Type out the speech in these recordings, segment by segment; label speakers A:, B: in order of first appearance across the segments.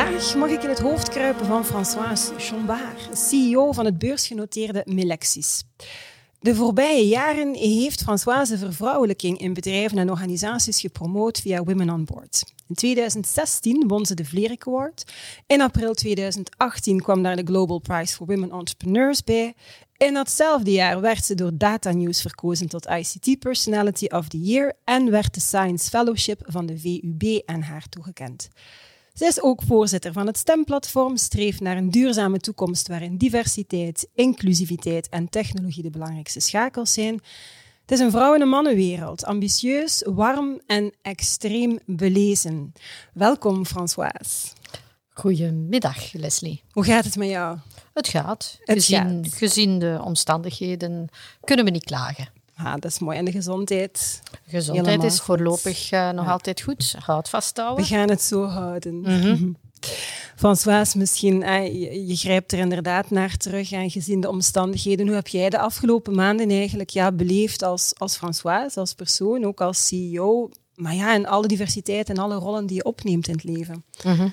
A: Vandaag mag ik in het hoofd kruipen van Françoise Chambard, CEO van het beursgenoteerde Melexis. De voorbije jaren heeft Françoise vervrouwelijking in bedrijven en organisaties gepromoot via Women on Board. In 2016 won ze de Vlerik Award. In april 2018 kwam daar de Global Prize for Women Entrepreneurs bij. In datzelfde jaar werd ze door Data News verkozen tot ICT Personality of the Year en werd de Science Fellowship van de VUB aan haar toegekend. Zij is ook voorzitter van het STEM-platform Streef naar een duurzame toekomst waarin diversiteit, inclusiviteit en technologie de belangrijkste schakels zijn. Het is een vrouw- en een mannenwereld, ambitieus, warm en extreem belezen. Welkom, Françoise.
B: Goedemiddag, Leslie.
A: Hoe gaat het met jou?
B: Het gaat. Het gezien, gaat. gezien de omstandigheden kunnen we niet klagen.
A: Ah, dat is mooi. En de gezondheid?
B: gezondheid is voorlopig uh, nog altijd goed. Houd vasthouden.
A: We gaan het zo houden. Mm -hmm. François, misschien, eh, je, je, grijpt er inderdaad naar terug en gezien de omstandigheden. Hoe heb jij de afgelopen maanden eigenlijk ja, beleefd als, als François, als persoon, ook als CEO? Maar ja, en alle diversiteit en alle rollen die je opneemt in het leven.
B: Mm -hmm.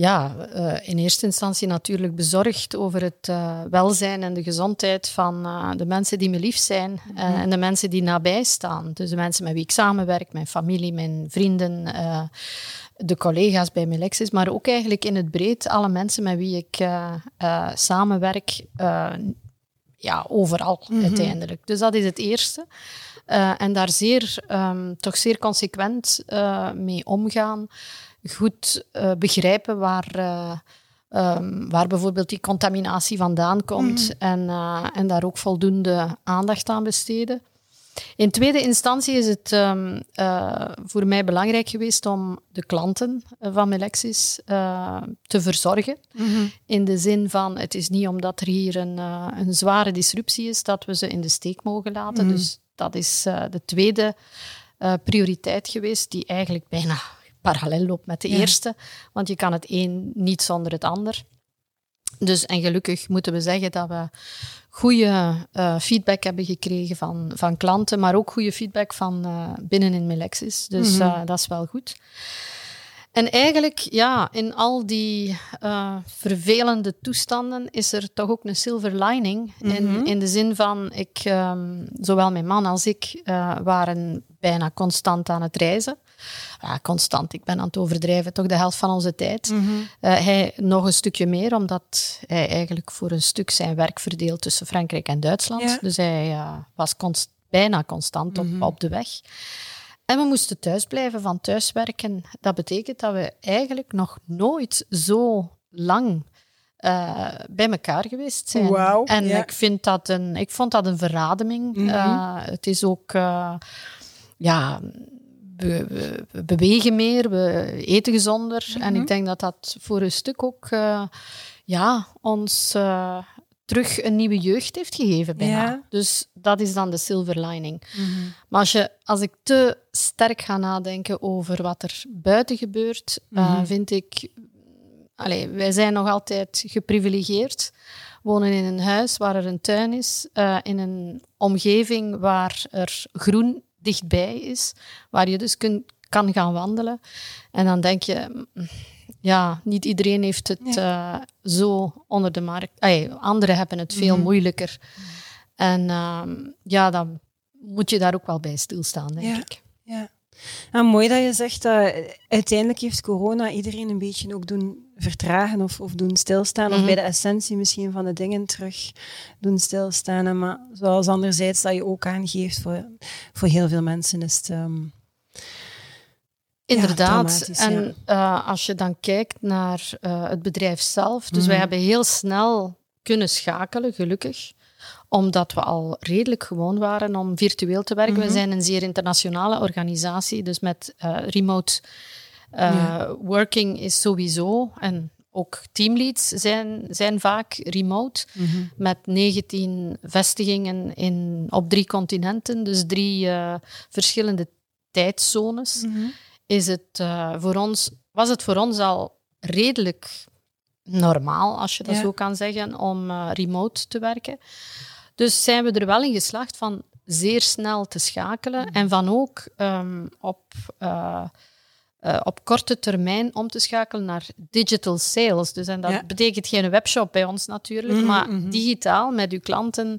B: Ja, uh, in eerste instantie natuurlijk bezorgd over het uh, welzijn en de gezondheid van uh, de mensen die me lief zijn mm -hmm. en de mensen die nabij staan. Dus de mensen met wie ik samenwerk, mijn familie, mijn vrienden, de collega's bij Melexis, maar ook eigenlijk in het breed alle mensen met wie ik samenwerk, ja, overal mm -hmm. uiteindelijk. Dus dat is het eerste. en daar zeer, um, toch zeer consequent mee omgaan goed uh, begrijpen waar, uh, um, waar bijvoorbeeld die contaminatie vandaan komt mm. en, uh, en daar ook voldoende aandacht aan besteden. In tweede instantie is het um, voor mij belangrijk geweest om de klanten van Melexis te verzorgen. Mm -hmm. In de zin van, het is niet omdat er hier een, een zware disruptie is dat we ze in de steek mogen laten. Mm -hmm. Dus dat is de tweede prioriteit geweest, die eigenlijk bijna parallel loopt met de ja. eerste. Want je kan het een niet zonder het ander. Dus, en gelukkig moeten we zeggen dat we goede uh, feedback hebben gekregen van, van klanten, maar ook goede feedback van uh, binnen in Melexis. Dus mm -hmm. uh, dat is wel goed. En eigenlijk, ja, in al die vervelende toestanden is er toch ook een silver lining. Mm -hmm. in, in de zin van, ik, um, zowel mijn man als ik waren bijna constant aan het reizen ja, constant. Ik ben aan het overdrijven, toch de helft van onze tijd. Mm -hmm. uh, hij nog een stukje meer, omdat hij eigenlijk voor een stuk zijn werk verdeelt tussen Frankrijk en Duitsland. Ja. Dus hij uh, was bijna constant op, mm -hmm. op de weg. En we moesten thuis blijven van thuiswerken. Dat betekent dat we eigenlijk nog nooit zo lang uh, bij elkaar geweest zijn.
A: Wow,
B: en
A: ja.
B: ik, vind dat een, ik vond dat een verrademing. Mm -hmm. het is ook ja, we, we, bewegen meer, we eten gezonder. Mm -hmm. En ik denk dat dat voor een stuk ook uh, ja, ons uh, terug een nieuwe jeugd heeft gegeven bijna. Ja. Dus dat is dan de silver lining. Mm -hmm. Maar als, je, als ik te sterk ga nadenken over wat er buiten gebeurt, mm -hmm. uh, vind ik... Allee, wij zijn nog altijd geprivilegeerd wonen in een huis waar er een tuin is, uh, in een omgeving waar er groen dichtbij is, waar je dus kan gaan wandelen. En dan denk je, ja, niet iedereen heeft het nee. uh, zo onder de markt. Ay, anderen hebben het veel mm. moeilijker. Mm. En uh, ja, dan moet je daar ook wel bij stilstaan, denk
A: ja.
B: ik.
A: Ja. Nou, mooi dat je zegt dat uiteindelijk heeft corona iedereen een beetje ook doen vertragen of, of doen stilstaan. Mm -hmm. Of bij de essentie misschien van de dingen terug doen stilstaan. Maar zoals anderzijds dat je ook aangeeft, voor, voor heel veel mensen is het... Um,
B: Inderdaad. Ja, en uh, als je dan kijkt naar uh, het bedrijf zelf. Dus mm -hmm. wij hebben heel snel kunnen schakelen, gelukkig omdat we al redelijk gewoon waren om virtueel te werken. Mm -hmm. We zijn een zeer internationale organisatie, dus met uh, remote uh, ja. working is sowieso. En ook teamleads zijn, zijn vaak remote,
A: Mhm.
B: met 19 vestigingen in, op drie continenten, dus drie eh, verschillende tijdzones.
A: Mhm.
B: Is het, eh, voor ons, was het voor ons al redelijk normaal, als je dat
A: Ja.
B: zo kan zeggen, om eh, remote te werken. Dus zijn we er wel in geslaagd van zeer snel te schakelen en van ook ehm, op, eh, eh, op korte termijn om te schakelen naar digital sales. Dus en dat
A: Ja.
B: betekent geen webshop bij ons natuurlijk,
A: Mhm,
B: maar
A: mhm.
B: digitaal met uw klanten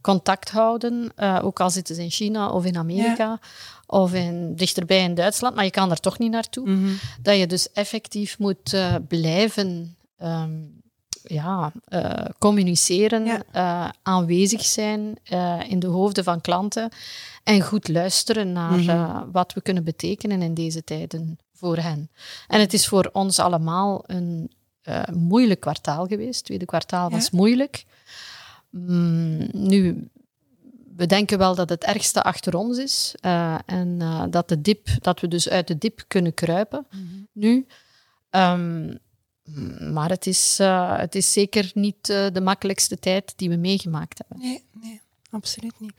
B: contact houden, eh, ook al zitten ze in China of in Amerika of in, dichterbij in Duitsland, maar je kan er toch niet naartoe.
A: Mhm.
B: Dat je dus effectief moet blijven ehm, ja, eh, communiceren,
A: Ja.
B: eh, aanwezig zijn eh, in de hoofden van klanten en goed luisteren naar
A: Mhm.
B: wat we kunnen betekenen in deze tijden voor hen. En het is voor ons allemaal een moeilijk kwartaal geweest. Het tweede kwartaal was
A: Ja.
B: moeilijk. Mm, nu, we denken wel dat het ergste achter ons is en dat, de dip, dat we dus uit de dip kunnen kruipen
A: Mhm.
B: nu. Ehm, maar het is, eh, het is zeker niet eh, de makkelijkste tijd die we meegemaakt hebben.
A: Nee, nee, absoluut niet.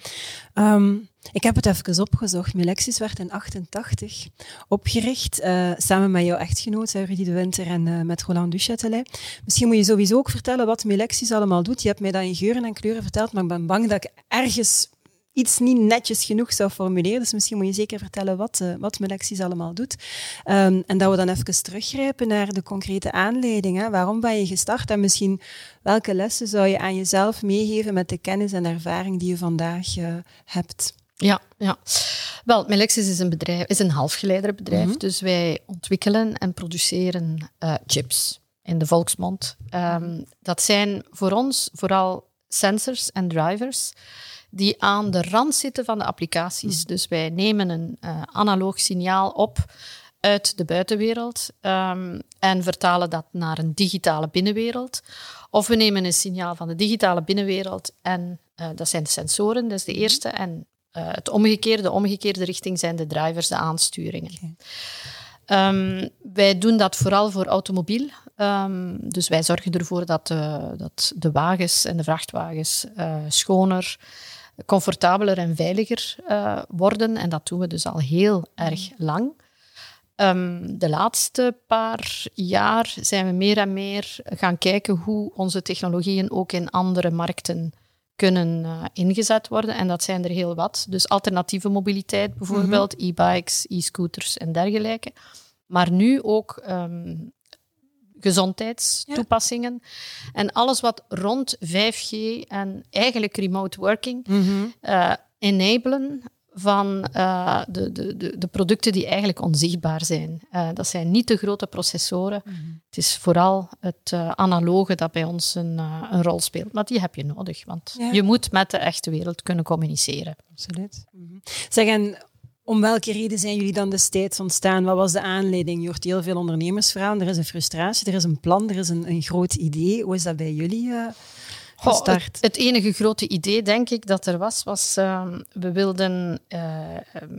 A: Ehm, ik heb het even opgezocht. Melexis werd in 88 opgericht, eh, samen met jouw echtgenoot, Rudy de Winter, en met Roland Duchatelet. Misschien moet je sowieso ook vertellen wat Melexis allemaal doet. Je hebt mij dat in geuren en kleuren verteld, maar ik ben bang dat ik ergens iets niet netjes genoeg zou formuleren. Dus misschien moet je zeker vertellen wat, eh, wat Melexis allemaal doet. Ehm, en dat we dan even teruggrijpen naar de concrete aanleiding. Hè. Waarom ben je gestart en misschien welke lessen zou je aan jezelf meegeven met de kennis en ervaring die je vandaag eh, hebt?
B: Ja, ja. Wel, Melexis is een bedrijf, is een halfgeleiderbedrijf.
A: Mhm.
B: Dus wij ontwikkelen en produceren eh, chips in de volksmond. Ehm, dat zijn voor ons vooral sensors en drivers die aan de rand zitten van de applicaties. Dus wij nemen een eh, analoog signaal op uit de buitenwereld ehm, en vertalen dat naar een digitale binnenwereld. Of we nemen een signaal van de digitale binnenwereld en eh, dat zijn de sensoren, dat is de eerste. En eh, het omgekeerde, de omgekeerde richting zijn de drivers, de aansturingen. Ehm, wij doen dat vooral voor automobiel. Ehm, dus wij zorgen ervoor dat, de- dat de wagens en de vrachtwagens eh, schoner, comfortabeler en veiliger eh, worden. En dat doen we dus al heel erg lang. Ehm, de laatste paar jaar zijn we meer en meer gaan kijken hoe onze technologieën ook in andere markten kunnen eh, ingezet worden. En dat zijn er heel wat. Dus alternatieve mobiliteit bijvoorbeeld, e-bikes, e-scooters en dergelijke. Maar nu ook ehm, gezondheidstoepassingen. En alles wat rond 5G en eigenlijk remote working eh, enablen van eh, de, de, de, de producten die eigenlijk onzichtbaar zijn. Eh, dat zijn niet de grote processoren. Het is vooral het analoge dat bij ons een, een rol speelt. Maar die heb je nodig, want
A: Ja.
B: je moet met de echte wereld kunnen communiceren.
A: Absoluut. Mhm. Zeg, en om welke reden zijn jullie dan destijds ontstaan? Wat was de aanleiding? Je hoort heel veel ondernemersverhalen. Er is een frustratie, er is een plan, er is een, een groot idee. Hoe is dat bij jullie eh
B: Goh,
A: gestart?
B: het, het enige grote idee, denk ik, dat er was, was ehm, we, wilden, eh,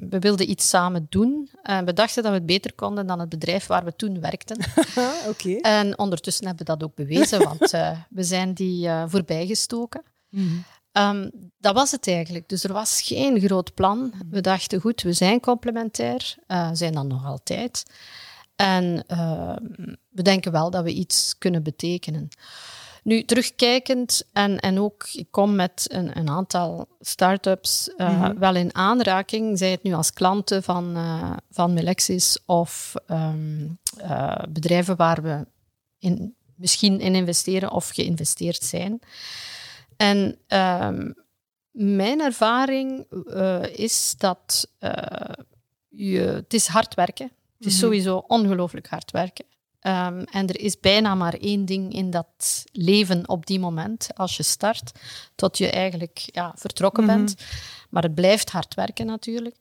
B: we wilden iets samen doen. En we dachten dat we het beter konden dan het bedrijf waar we toen werkten.
A: Ah, Oké.
B: En ondertussen hebben we dat ook bewezen, want eh, we zijn die eh, voorbijgestoken.
A: Mhm.
B: Ehm, dat was het eigenlijk. Dus er was geen groot plan. We dachten, goed, we zijn complementair, eh, zijn dat nog altijd. En ehm, we denken wel dat we iets kunnen betekenen. Nu, terugkijkend, en, en ook, ik kom met een, een aantal start-ups eh, wel in aanraking, zij het nu als klanten van, eh, van Melexis of ehm, eh, bedrijven waar we in, misschien in investeren of geïnvesteerd zijn. En ehm, mijn ervaring eh, is dat eh, je, het is hard werken. Het is
A: Mhm.
B: sowieso ongelooflijk hard werken. Ehm, en er is bijna maar één ding in dat leven op die moment, als je start, tot je eigenlijk ja, vertrokken
A: Mhm.
B: bent. Maar het blijft hard werken natuurlijk.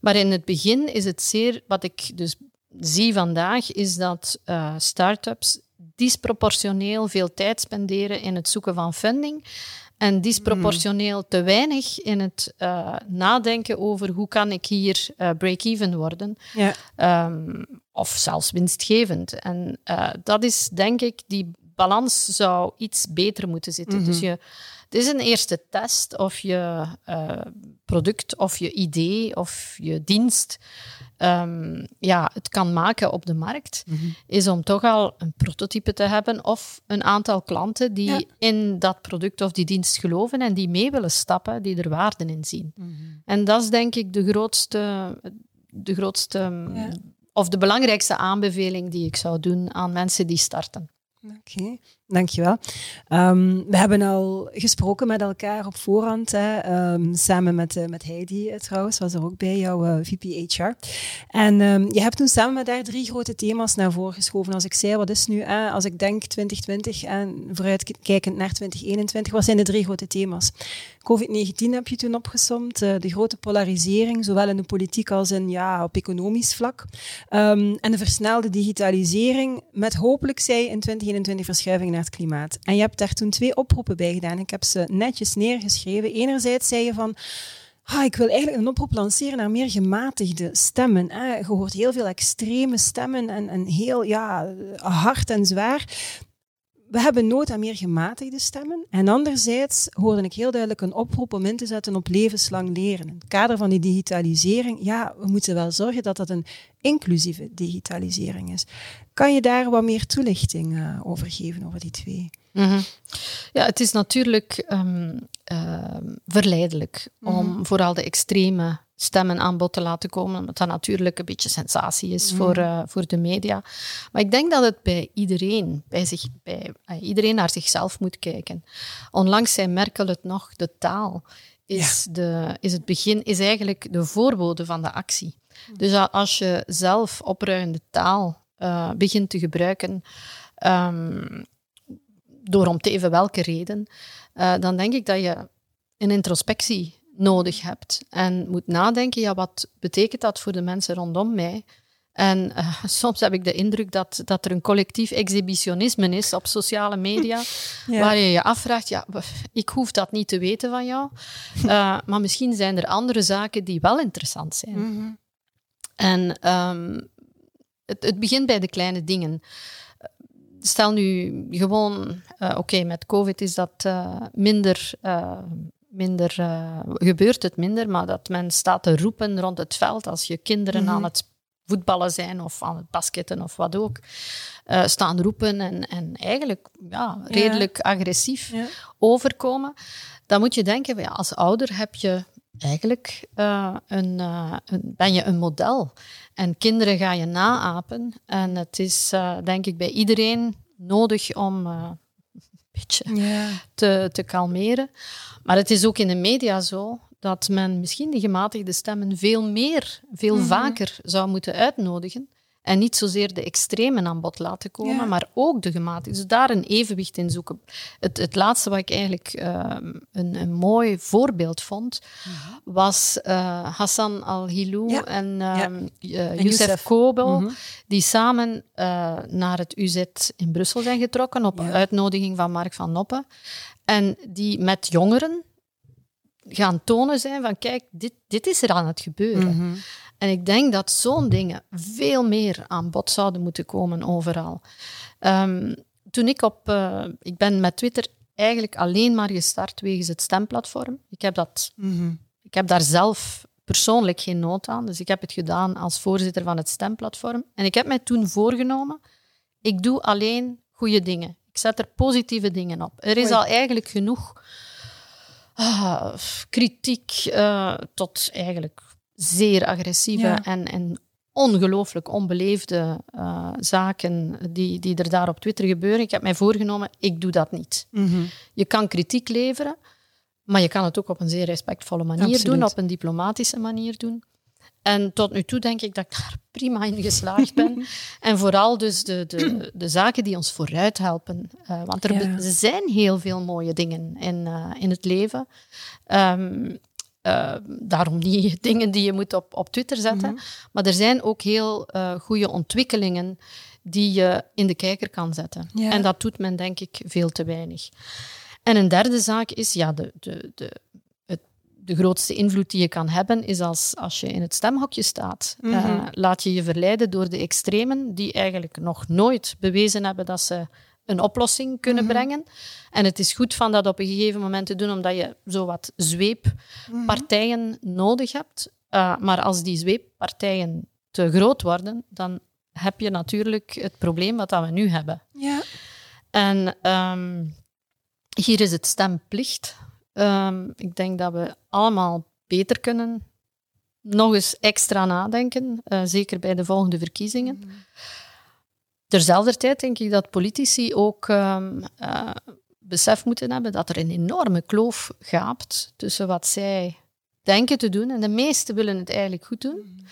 B: Maar in het begin is het zeer, wat ik dus zie vandaag, is dat eh start-ups disproportioneel veel tijd spenderen in het zoeken van funding en disproportioneel te weinig in het eh, nadenken over hoe kan ik hier eh, break-even worden.
A: Ja.
B: Ehm, of zelfs winstgevend. En uh, dat is denk ik, die balans zou iets beter moeten zitten. Dus je, het is een eerste test of je uh, product of je idee of je dienst um, ja, het kan maken op de markt, mm -hmm. is om toch al een prototype te hebben of een aantal klanten die ja. in dat product of die dienst geloven en die mee willen stappen, die er waarde in zien. Mm -hmm. En dat is denk ik de grootste, de grootste ja. of de belangrijkste aanbeveling die ik zou doen aan mensen die starten.
A: Oké, okay, dankjewel. Um, we hebben al gesproken met elkaar op voorhand, hè, um, samen met, uh, met Heidi uh, trouwens, was er ook bij, jouw uh, VP HR. En um, je hebt toen samen met haar drie grote thema's naar voren geschoven. Als ik zei, wat is nu, als ik denk 2020 en vooruitkijkend naar 2021, wat zijn de drie grote thema's? COVID-19 heb je toen opgesomd, de grote polarisering, zowel in de politiek als in, ja, op economisch vlak. en de versnelde digitalisering, met hopelijk, zij in 2021 verschuiving naar klimaat. En je hebt daar toen twee oproepen bij gedaan. Ik heb ze netjes neergeschreven. Enerzijds zei je van. Ah, ik wil eigenlijk een oproep lanceren naar meer gematigde stemmen. Eh, je hoort heel veel extreme stemmen en, en heel ja, hard en zwaar we hebben nood aan meer gematigde stemmen. En anderzijds hoorde ik heel duidelijk een oproep om in te zetten op levenslang leren. In het kader van die digitalisering, ja, we moeten wel zorgen dat dat een inclusieve digitalisering is. Kan je daar wat meer toelichting uh, over geven, over die twee?
B: -hmm. Ja, het is natuurlijk um, uh, verleidelijk mm -hmm. om vooral de extreme stemmen aan bod te laten komen, omdat dat natuurlijk een beetje sensatie is voor, uh, voor de media. Maar ik denk dat het bij iedereen, bij zich, bij, uh, iedereen naar zichzelf moet kijken. Onlangs zei Merkel het nog, de taal is, ja. de, is het begin, is eigenlijk de voorbode van de actie. Dus als je zelf opruimende taal uh, begint te gebruiken, um, door om te even welke reden, dan denk ik dat je een introspectie nodig hebt. En moet nadenken, ja, wat betekent dat voor de mensen rondom mij? En uh, soms heb ik de indruk dat, dat er een collectief exhibitionisme is op sociale media, ja. waar je je afvraagt, ja, ik hoef dat niet te weten van jou, uh, maar misschien zijn er andere zaken die wel interessant zijn. Mm -hmm. En um, het, het, begint bij de kleine dingen. Stel nu gewoon, uh, oké, okay, met COVID is dat minder minder, uh, gebeurt het minder, maar dat men staat te roepen rond het veld als je kinderen mm -hmm. aan het voetballen zijn of aan het basketten of wat ook, staan roepen en, en eigenlijk ja, redelijk ja. agressief ja. overkomen, dan moet je denken, ja, als ouder heb je eigenlijk uh, een, een, ben je een model. En kinderen ga je naapen. En het is denk ik bij iedereen nodig om een beetje te, te kalmeren. Maar het is ook in de media zo dat men misschien de gematigde stemmen veel meer, veel mm -hmm. vaker zou moeten uitnodigen. En niet zozeer de extremen aan bod laten komen, ja. maar ook de gematigde. Dus daar een evenwicht in zoeken. Het, het laatste wat ik eigenlijk uh, een, een, mooi voorbeeld vond, mm -hmm. was uh, Hassan al-Hilou ja. en, uh, ja. en Youssef, Youssef Kobel, mm -hmm. die samen naar het UZ in Brussel zijn getrokken op uitnodiging van Mark van Noppen. En die met jongeren gaan tonen zijn van kijk, dit, dit is er aan het gebeuren. Mm -hmm. En ik denk dat zo'n dingen veel meer aan bod zouden moeten komen overal. Um, toen ik op... Uh, ik ben met Twitter eigenlijk alleen maar gestart wegens het stemplatform. Ik heb, dat, mm -hmm. ik heb daar zelf persoonlijk geen nood aan. Dus ik heb het gedaan als voorzitter van het stemplatform. En ik heb mij toen voorgenomen, ik doe alleen goede dingen. Ik zet er positieve dingen op. Er is al eigenlijk genoeg uh, kritiek uh, tot eigenlijk zeer agressieve ja. en, en ongelooflijk onbeleefde uh, zaken die, die er daar op Twitter gebeuren. Ik heb mij voorgenomen, ik doe dat niet. Mm -hmm. Je kan kritiek leveren, maar je kan het ook op een zeer respectvolle manier Absoluut. doen, op een diplomatische manier doen. En tot nu toe denk ik dat ik daar prima in geslaagd ben. en vooral dus de, de, de zaken die ons vooruit helpen. Uh, want er ja. zijn heel veel mooie dingen in, uh, in het leven. Um, uh, daarom niet dingen die je moet op, op Twitter zetten. Mm -hmm. Maar er zijn ook heel goede ontwikkelingen die je in de kijker kan zetten. Ja. En dat doet men denk ik veel te weinig. En een derde zaak is ja, de, de, de, de grootste invloed die je kan hebben is als, als je in het stemhokje staat.
A: Mhm.
B: laat je je verleiden door de extremen die eigenlijk nog nooit bewezen hebben dat ze een oplossing kunnen
A: Mhm.
B: brengen. En het is goed van dat op een gegeven moment te doen, omdat je zo wat zweeppartijen nodig hebt. Uh, maar als die zweeppartijen te groot worden, dan heb je natuurlijk het probleem wat dat we nu hebben.
A: Ja.
B: En ehm, hier is het stemplicht. Um, ik denk dat we allemaal beter kunnen nog eens extra nadenken, uh, zeker bij de volgende verkiezingen.
A: Mhm.
B: Terzelfde tijd denk ik dat politici ook um, uh, besef moeten hebben dat er een enorme kloof gaapt tussen wat zij denken te doen. En de meesten willen het eigenlijk goed doen.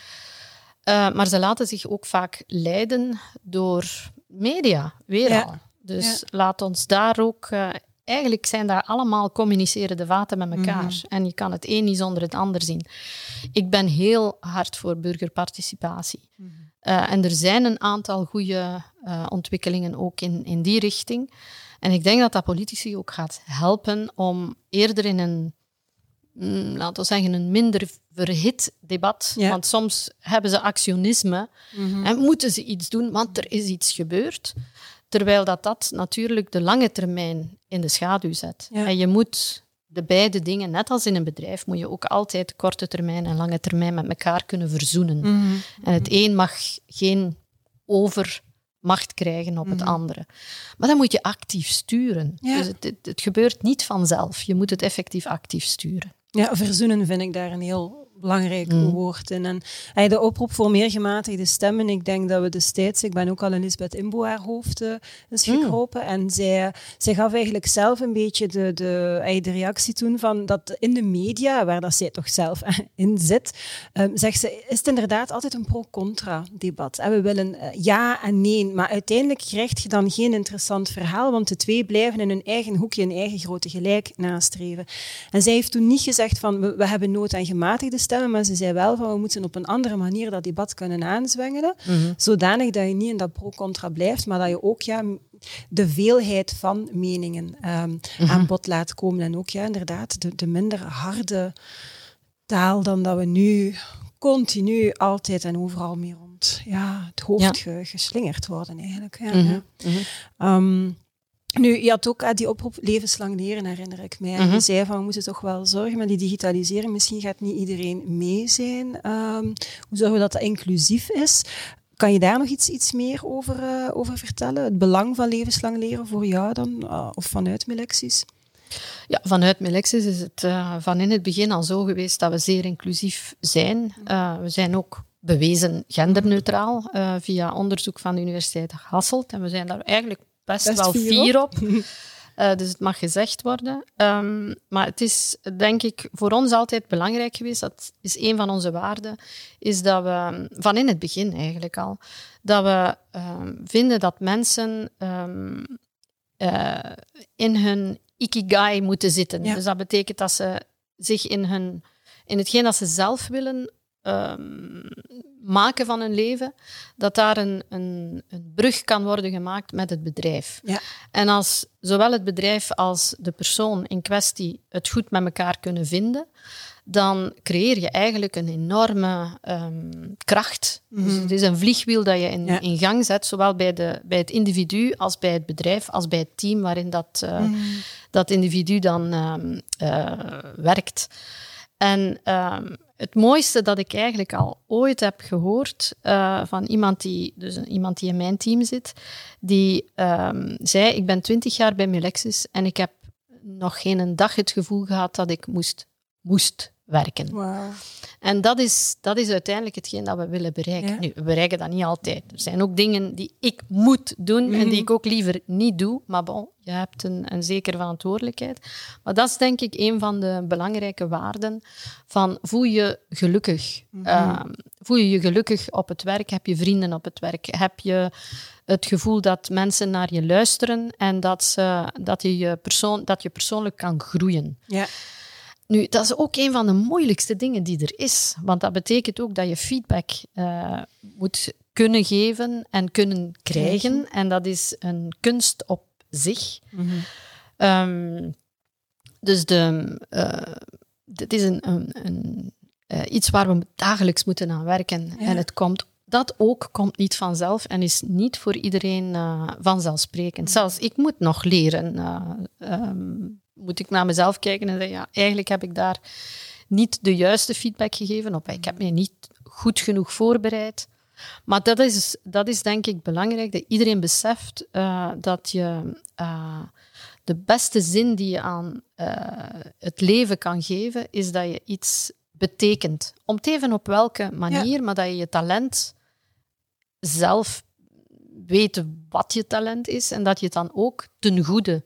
B: Uh, maar ze laten zich ook vaak leiden door media, weer
A: Ja.
B: al. Dus laat ons daar ook... Uh, eigenlijk zijn daar allemaal communicerende vaten met elkaar.
A: Mhm.
B: En je kan het een niet zonder het ander zien. Ik ben heel hard voor burgerparticipatie.
A: Mhm.
B: Uh, en er zijn een aantal goede uh, ontwikkelingen ook in, in die richting. En ik denk dat dat politici ook gaat helpen om eerder in een, mm, laten we zeggen, een minder verhit debat.
A: Ja.
B: Want soms hebben ze actionisme
A: Mhm.
B: en moeten ze iets doen, want er is iets gebeurd. Terwijl dat, dat natuurlijk de lange termijn in de schaduw zet.
A: Ja.
B: En je moet de beide dingen, net als in een bedrijf, moet je ook altijd korte termijn en lange termijn met elkaar kunnen verzoenen.
A: Mhm.
B: En het een mag geen overmacht krijgen op het
A: Mhm.
B: andere. Maar dan moet je actief sturen.
A: Ja.
B: Dus het, het, het gebeurt niet vanzelf. Je moet het effectief actief sturen.
A: Ja, verzoenen vind ik daar een heel belangrijk
B: Mm.
A: woord in. En hey, de oproep voor meer gematigde stemmen, ik denk dat we destijds, ik ben ook al in Lisbeth Imbo haar hoofd eh, is
B: Mm.
A: gekropen en zij, zij gaf eigenlijk zelf een beetje de, de, hey, de reactie toen van dat in de media, waar dat zij toch zelf in zit, ehm, zegt ze, is het inderdaad altijd een pro-contra debat. En we willen eh, ja en nee, maar uiteindelijk krijg je dan geen interessant verhaal, want de twee blijven in hun eigen hoekje, een eigen grote gelijk nastreven. En zij heeft toen niet gezegd van, we, we hebben nood aan gematigde stemmen, maar ze zei wel van, we moeten op een andere manier dat debat kunnen aanzwengelen, zodanig dat je niet in dat pro-contra blijft, maar dat je ook ja, de veelheid van meningen ehm, aan bod laat komen. En ook ja, inderdaad, de, de minder harde taal dan dat we nu continu altijd en overal mee rond ja, het hoofd
B: Ja.
A: geslingerd worden eigenlijk. Ja,
B: Mhm,
A: ja.
B: mhm.
A: Nu, je had ook eh, die oproep levenslang leren, herinner ik mij.
B: Mhm.
A: je zei van, we moeten toch wel zorgen met die digitalisering. Misschien gaat niet iedereen mee zijn. Ehm, hoe zorgen we dat dat inclusief is? Kan je daar nog iets, iets meer over, eh, over vertellen? Het belang van levenslang leren voor jou dan? eh, of vanuit Melexis?
B: Ja, vanuit Melexis is het eh, van in het begin al zo geweest dat we zeer inclusief zijn. Eh, we zijn ook bewezen genderneutraal via onderzoek van de Universiteit Hasselt. En we zijn daar eigenlijk best,
A: Best
B: wel
A: fier
B: fier op. Eh, dus het mag gezegd worden. Ehm, maar het is, denk ik, voor ons altijd belangrijk geweest, dat is een van onze waarden, is dat we, van in het begin eigenlijk al, dat we ehm, vinden dat mensen ehm, eh, in hun ikigai moeten zitten.
A: Ja.
B: Dus dat betekent dat ze zich in, hun, in hetgeen dat ze zelf willen ehm, maken van hun leven, dat daar een, een, een brug kan worden gemaakt met het bedrijf.
A: Ja.
B: En als zowel het bedrijf als de persoon in kwestie het goed met elkaar kunnen vinden, dan creëer je eigenlijk een enorme ehm, kracht. Dus het is een vliegwiel dat je in,
A: Ja.
B: in gang zet, zowel bij, de, bij het individu als bij het bedrijf, als bij het team waarin dat, eh, dat individu dan ehm, eh, werkt. En het mooiste dat ik eigenlijk al ooit heb gehoord eh, van iemand die, dus een- iemand die in mijn team zit, die ehm, zei: Ik ben twintig jaar bij Melexis en ik heb nog geen dag het gevoel gehad dat ik moest, moest werken. En dat is, dat is uiteindelijk hetgeen dat we willen bereiken.
A: Ja.
B: Nu, we bereiken dat niet altijd. Er zijn ook dingen die ik moet doen en die ik ook liever niet doe. Maar bon, je hebt een, een zekere verantwoordelijkheid. Maar dat is denk ik een van de belangrijke waarden van voel je gelukkig. Ehm, voel je je gelukkig op het werk? Heb je vrienden op het werk? Heb je het gevoel dat mensen naar je luisteren en dat, ze, dat, je, je, persoon, dat je persoonlijk kan groeien?
A: Ja.
B: Nu, dat is ook een van de moeilijkste dingen die er is. Want dat betekent ook dat je feedback eh, moet kunnen geven en kunnen krijgen. En dat is een kunst op zich. Ehm, dus de, eh, het is een, een, een uh, iets waar we dagelijks moeten aan werken. Ja. En het komt, dat ook komt niet vanzelf en is niet voor iedereen uh, vanzelfsprekend. Zelfs ik moet nog leren. Um, moet ik naar mezelf kijken en zeggen, ja, eigenlijk heb ik daar niet de juiste feedback gegeven op. Ik heb me niet goed genoeg voorbereid. Maar dat is, dat is denk ik belangrijk, dat iedereen beseft uh, dat je uh, de beste zin die je aan uh, het leven kan geven, is dat je iets betekent. Om te even op welke manier, ja. maar dat je je talent zelf weet wat je talent is en dat je het dan ook ten goede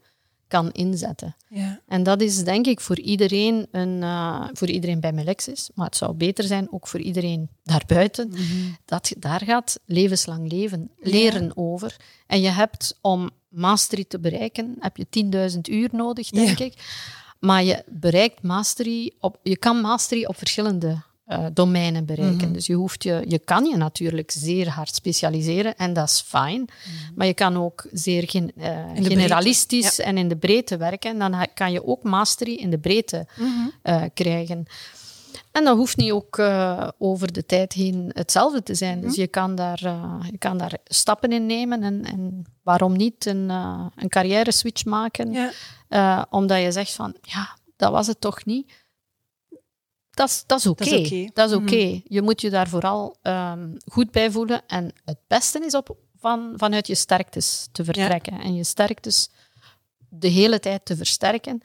B: kan inzetten. Ja. En dat is denk ik voor iedereen, een, uh, voor iedereen bij Melexis, maar het zou beter zijn ook voor iedereen daarbuiten. Mm -hmm. dat, daar gaat levenslang leven, leren ja. over. En je hebt om mastery te bereiken, heb je 10.000 uur nodig, denk ja. ik. Maar je bereikt mastery op, je kan mastery op verschillende uh, domeinen bereiken. Mm -hmm. Dus je, hoeft je, je kan je natuurlijk zeer hard specialiseren en dat is fijn. Mm -hmm. Maar je kan ook zeer gen, uh, generalistisch ja. en in de breedte werken. En dan kan je ook mastery in de breedte mm -hmm. uh, krijgen. En dat hoeft niet ook over de tijd heen hetzelfde te zijn. Dus je kan daar, je kan daar stappen in nemen en, en waarom niet een, een carrière switch maken. Ja. omdat je zegt van, ja, dat was het toch niet dat is, dat is oké. Okay. Dat is oké. Okay. Mm. Je moet je daar vooral um, goed bij voelen. En het beste is op, van, vanuit je sterktes te vertrekken. Ja. En je sterktes de hele tijd te versterken.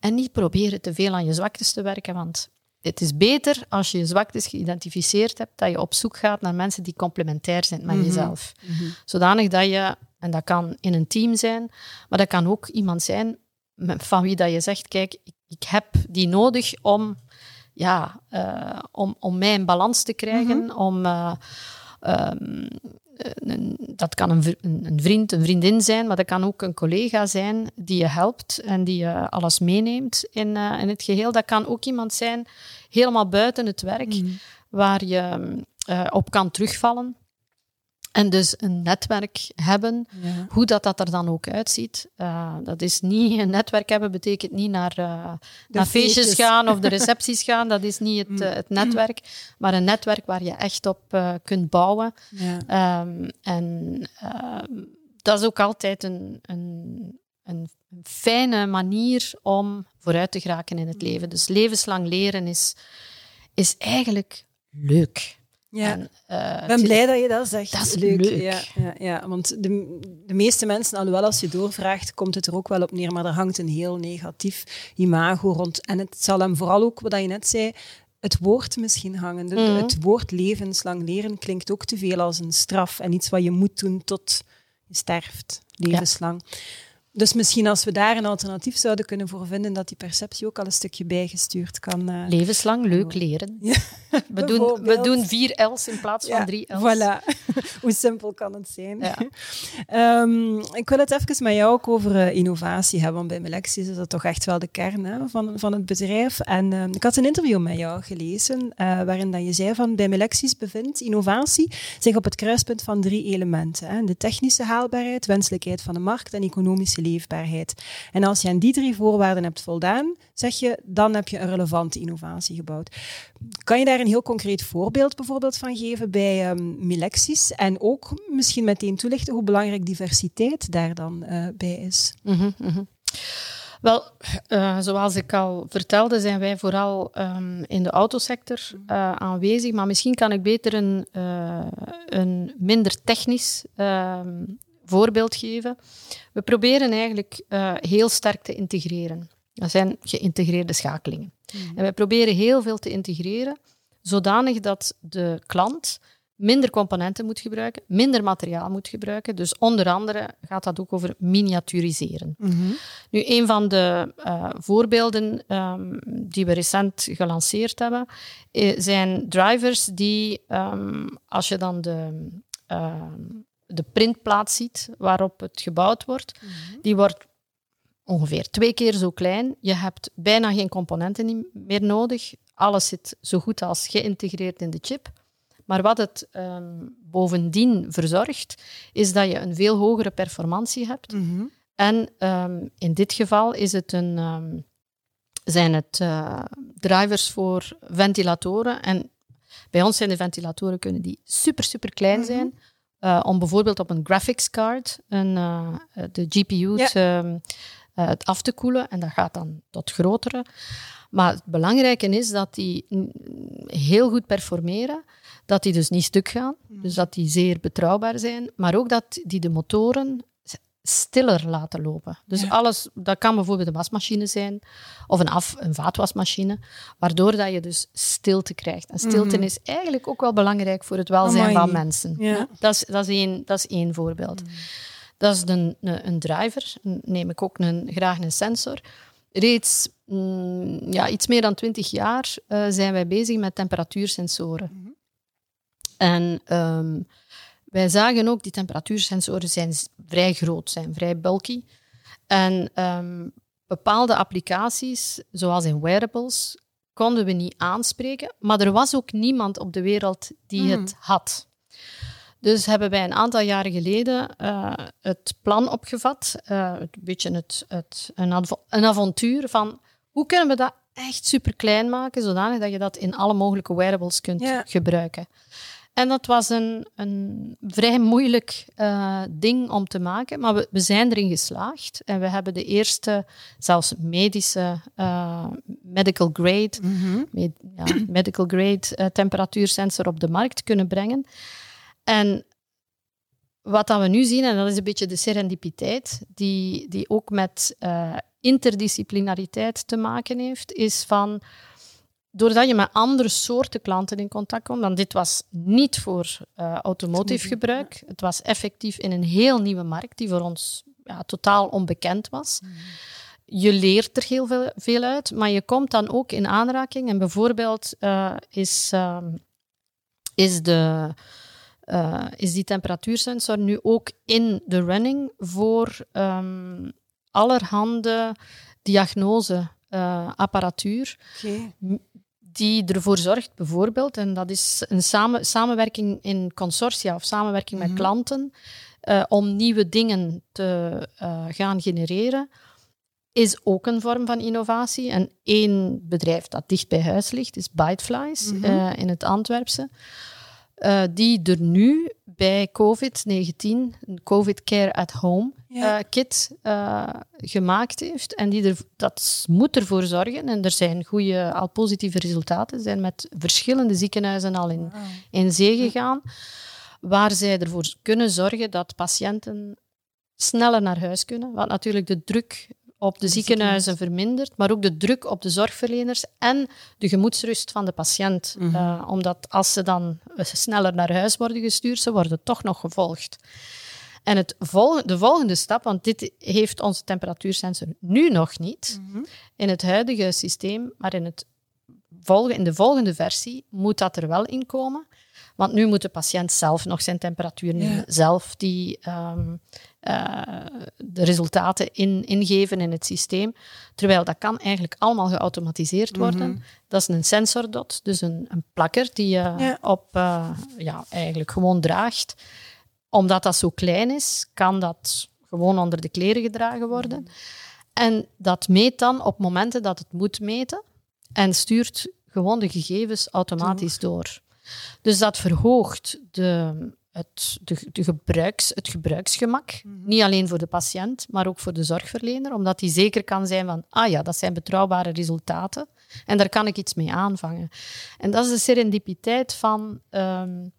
B: En niet proberen te veel aan je zwaktes te werken. Want het is beter als je je zwaktes geïdentificeerd hebt, dat je op zoek gaat naar mensen die complementair zijn met mm -hmm. jezelf. Mm -hmm. Zodanig dat je, en dat kan in een team zijn, maar dat kan ook iemand zijn van wie dat je zegt, kijk, ik, ik heb die nodig om ja, uh, om, om mij in balans te krijgen, mm -hmm. om... Uh, um, een, dat kan een, een, vriend, een vriendin zijn, maar dat kan ook een collega zijn die je helpt en die je alles meeneemt in, uh, in het geheel. Dat kan ook iemand zijn helemaal buiten het werk, mm -hmm. waar je op kan terugvallen. En dus een netwerk hebben, ja. hoe dat, dat er dan ook uitziet. Uh, dat is niet, een netwerk hebben betekent niet naar, uh, naar feestjes gaan of de recepties gaan. Dat is niet het, uh, het netwerk, maar een netwerk waar je echt op kunt bouwen. Ja. Um, en ehm, dat is ook altijd een, een, een fijne manier om vooruit te geraken in het leven. Dus levenslang leren is, is eigenlijk leuk.
A: Ja, en, uh, ik ben blij dat je dat zegt.
B: Dat is leuk. leuk.
A: Ja, ja, ja, want de, de meeste mensen, alhoewel als je doorvraagt, komt het er ook wel op neer, maar er hangt een heel negatief imago rond. En het zal hem vooral ook, wat je net zei, het woord misschien hangen. Mm -hmm. Het woord levenslang leren klinkt ook te veel als een straf en iets wat je moet doen tot je sterft, levenslang. Ja. Dus misschien als we daar een alternatief zouden kunnen voor vinden, dat die perceptie ook al een stukje bijgestuurd kan. Uh,
B: Levenslang leuk leren. Ja, we, doen, we doen vier L's in plaats van ja, drie L's.
A: Voilà. Hoe simpel kan het zijn? Ja. um, ik wil het even met jou ook over uh, innovatie hebben, want bij Melexis is dat toch echt wel de kern hè, van, van het bedrijf. En uh, ik had een interview met jou gelezen, waarin dat je zei van bij Melexis bevindt innovatie zich op het kruispunt van drie elementen. Hè, de technische haalbaarheid, wenselijkheid van de markt en economische En als je aan die drie voorwaarden hebt voldaan, zeg je, dan heb je een relevante innovatie gebouwd. Kan je daar een heel concreet voorbeeld bijvoorbeeld van geven bij um, Milexis? En ook misschien meteen toelichten hoe belangrijk diversiteit daar dan uh, bij is?
B: Mm -hmm. Wel, uh, zoals ik al vertelde, zijn wij vooral um, in de autosector uh, aanwezig. Maar misschien kan ik beter een, uh, een minder technisch voorbeeld geven. We proberen eigenlijk uh, heel sterk te integreren. Dat zijn geïntegreerde schakelingen. Mm. En wij proberen heel veel te integreren, zodanig dat de klant minder componenten moet gebruiken, minder materiaal moet gebruiken. Dus onder andere gaat dat ook over miniaturiseren. Mm -hmm. Nu, een van de uh, voorbeelden um, die we recent gelanceerd hebben, zijn drivers die, um, als je dan de uh, de printplaat ziet waarop het gebouwd wordt, mm -hmm. die wordt ongeveer twee keer zo klein. Je hebt bijna geen componenten meer nodig. Alles zit zo goed als geïntegreerd in de chip. Maar wat het um, bovendien verzorgt, is dat je een veel hogere performantie hebt. Mm -hmm. En um, in dit geval is het een, um, zijn het uh, drivers voor ventilatoren. En bij ons zijn de ventilatoren kunnen die super, super klein zijn. Mm -hmm. Om bijvoorbeeld op een graphics card een, uh, de GPU ja. te, af te koelen. En dat gaat dan tot grotere. Maar het belangrijke is dat die heel goed performeren, dat die dus niet stuk gaan, mm. dus dat die zeer betrouwbaar zijn, maar ook dat die de motoren stiller laten lopen. Dus alles, dat kan bijvoorbeeld een wasmachine zijn of een, af, een vaatwasmachine, waardoor dat je dus stilte krijgt. En stilte mm. is eigenlijk ook wel belangrijk voor het welzijn Amai. van mensen. Ja. Dat, is, dat, is één, dat is één voorbeeld. Mm. Dat is een, een, een driver, neem ik ook een, graag een sensor. Reeds mm, ja, iets meer dan twintig jaar uh, zijn wij bezig met temperatuursensoren. -hmm. En um, wij zagen ook, die temperatuursensoren zijn vrij groot, zijn vrij bulky. En um, bepaalde applicaties, zoals in wearables, konden we niet aanspreken. Maar er was ook niemand op de wereld die mm. het had. Dus hebben wij een aantal jaren geleden uh, het plan opgevat, uh, een beetje het, het, een, av een avontuur van hoe kunnen we dat echt super klein maken, zodanig dat je dat in alle mogelijke wearables kunt ja. gebruiken. En dat was een, een vrij moeilijk uh, ding om te maken, maar we, we, zijn erin geslaagd. En we hebben de eerste, zelfs medische, uh, medical grade, mm -hmm. med, ja, medical grade uh, temperatuursensor op de markt kunnen brengen. En wat dat we nu zien, en dat is een beetje de serendipiteit, die, die ook met interdisciplinariteit te maken heeft, is van doordat je met andere soorten klanten in contact komt, dan dit was niet voor uh, automotive gebruik. Het was effectief in een heel nieuwe markt die voor ons ja, totaal onbekend was. Mm. Je leert er heel veel, veel, uit, maar je komt dan ook in aanraking. En bijvoorbeeld uh, is, uh, is, de, uh, is die temperatuursensor nu ook in de running voor um, allerhande diagnoseapparatuur. Okay die ervoor zorgt, bijvoorbeeld, en dat is een samen, samenwerking in consortia of samenwerking met mhm. klanten, uh, om nieuwe dingen te uh, gaan genereren, is ook een vorm van innovatie. En één bedrijf dat dicht bij huis ligt, is Byteflies mm uh, in het Antwerpse. Uh, die er nu bij COVID-19 een COVID Care at Home ja. uh, kit uh, gemaakt heeft. En die er, dat moet ervoor zorgen, en er zijn goede, al positieve resultaten, zijn met verschillende ziekenhuizen al in, wow. in zee gegaan, waar zij ervoor kunnen zorgen dat patiënten sneller naar huis kunnen. Want natuurlijk de druk op de ziekenhuizen vermindert, maar ook de druk op de zorgverleners en de gemoedsrust van de patiënt. Mm -hmm. uh, omdat als ze dan sneller naar huis worden gestuurd, ze worden toch nog gevolgd. En het vol de volgende stap, want dit heeft onze temperatuursensor nu nog niet mm -hmm. in het huidige systeem, maar in, het volgen, in de volgende versie moet dat er wel in komen. Want nu moet de patiënt zelf nog zijn temperatuur nemen, ja. zelf die um, uh, de resultaten in, ingeven in het systeem. Terwijl dat kan eigenlijk allemaal geautomatiseerd worden. Mm -hmm. Dat is een sensordot, dus een, een plakker die je ja. op uh, ja, eigenlijk gewoon draagt. Omdat dat zo klein is, kan dat gewoon onder de kleren gedragen worden. Mm -hmm. En dat meet dan op momenten dat het moet meten en stuurt gewoon de gegevens automatisch door. Dus dat verhoogt de, het, de, de gebruiks, het gebruiksgemak. Mm -hmm. Niet alleen voor de patiënt, maar ook voor de zorgverlener. Omdat hij zeker kan zijn van, ah ja, dat zijn betrouwbare resultaten. En daar kan ik iets mee aanvangen. En dat is de serendipiteit van, um,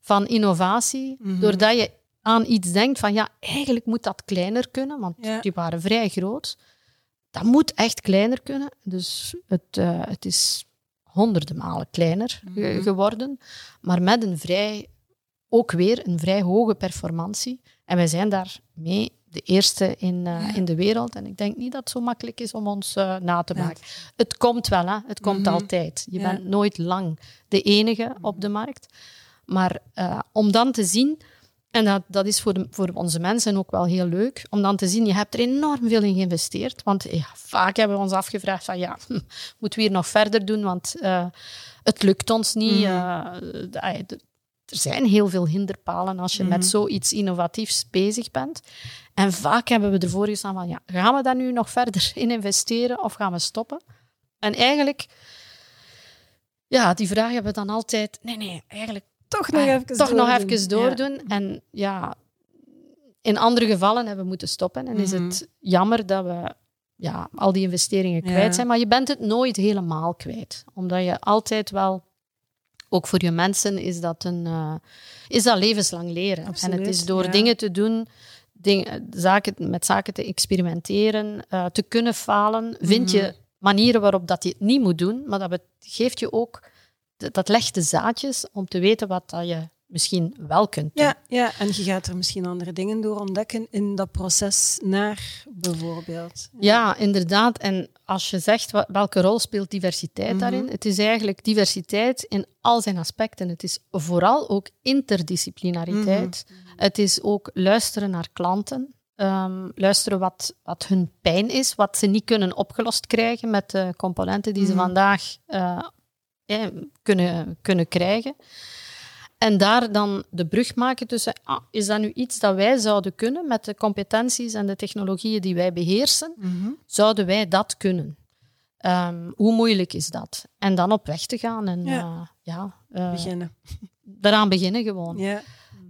B: van innovatie. Mm -hmm. Doordat je aan iets denkt van, ja, eigenlijk moet dat kleiner kunnen. Want ja. die waren vrij groot. Dat moet echt kleiner kunnen. Dus het, uh, het is honderden malen kleiner mm -hmm. geworden, maar met een vrij, ook weer een vrij hoge performantie. En wij zijn daarmee de eerste in, uh, ja. in de wereld. En ik denk niet dat het zo makkelijk is om ons uh, na te maken. Ja. Het komt wel, hè? het komt mm -hmm. altijd. Je ja. bent nooit lang de enige op de markt. Maar uh, om dan te zien en dat, dat is voor, de, voor onze mensen ook wel heel leuk, om dan te zien, je hebt er enorm veel in geïnvesteerd. Want ja, vaak hebben we ons afgevraagd van, ja, moeten we hier nog verder doen, want het lukt ons niet. Mm. Uh, er zijn heel veel hinderpalen als je mm. met zoiets innovatiefs bezig bent. En vaak hebben we ervoor gestaan van, ja, gaan we daar nu nog verder in investeren of gaan we stoppen? En eigenlijk, ja, die vraag hebben we dan altijd, nee, nee, eigenlijk
A: toch nog
B: ah,
A: even
B: toch
A: doordoen.
B: nog even doordoen. En ja, in andere gevallen hebben we moeten stoppen. En is
A: Mhm.
B: het jammer dat we ja, al die investeringen
A: Ja.
B: kwijt zijn. Maar je bent het nooit helemaal kwijt. Omdat je altijd wel, ook voor je mensen, is dat, een, eh, is dat levenslang leren. En het is door
A: ja.
B: dingen te doen, dingen, zaken, met zaken te experimenteren, eh, te kunnen falen, vind
A: Mhm.
B: je manieren waarop dat je het niet moet doen. Maar dat geeft je ook, dat legt de zaadjes om te weten wat dat je misschien wel kunt doen.
A: Ja, ja, en je gaat er misschien andere dingen door ontdekken in dat proces naar bijvoorbeeld.
B: Ja, inderdaad. En als je zegt welke rol speelt diversiteit
A: Mhm.
B: daarin, het is eigenlijk diversiteit in al zijn aspecten. Het is vooral ook interdisciplinariteit.
A: Mhm.
B: Het is ook luisteren naar klanten. Ehm, luisteren wat, wat hun pijn is, wat ze niet kunnen opgelost krijgen met de componenten die ze
A: Mhm.
B: vandaag eh, eh, kunnen, kunnen krijgen. En daar dan de brug maken tussen, ah, is dat nu iets dat wij zouden kunnen met de competenties en de technologieën die wij beheersen?
A: Mhm.
B: Zouden wij dat kunnen? Ehm, hoe moeilijk is dat? En dan op weg te gaan en
A: Ja.
B: ja eh,
A: Beginnen.
B: daaraan beginnen gewoon.
A: Ja.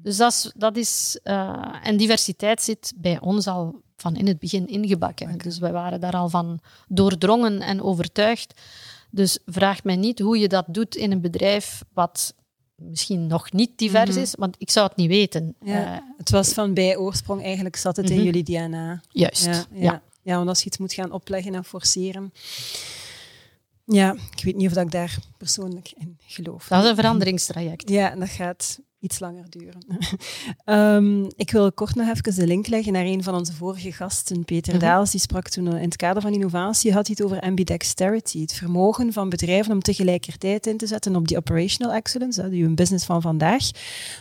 B: Dus dat is, dat is eh, en diversiteit zit bij ons al van in het begin ingebakken. Dus wij waren daar al van doordrongen en overtuigd. Dus vraag mij niet hoe je dat doet in een bedrijf wat misschien nog niet divers
A: Mhm.
B: is, want ik zou het niet weten.
A: Ja.
B: Eh,
A: Het was van bij oorsprong, eigenlijk zat het in
B: Mhm.
A: jullie DNA.
B: juist.
A: Ja,
B: Ja,
A: ja. ja. want als je iets moet gaan opleggen en forceren. Ja, ik weet niet of dat ik daar persoonlijk in geloof.
B: Dat is een veranderingstraject.
A: Ja, dat gaat iets langer duren. Ehm, ik wil kort nog even de link leggen naar een van onze vorige gasten, Peter
B: Mhm.
A: Daals. Die sprak toen eh, in het kader van innovatie, had hij het over ambidexterity, het vermogen van bedrijven om tegelijkertijd in te zetten op die operational excellence, is uw business van vandaag,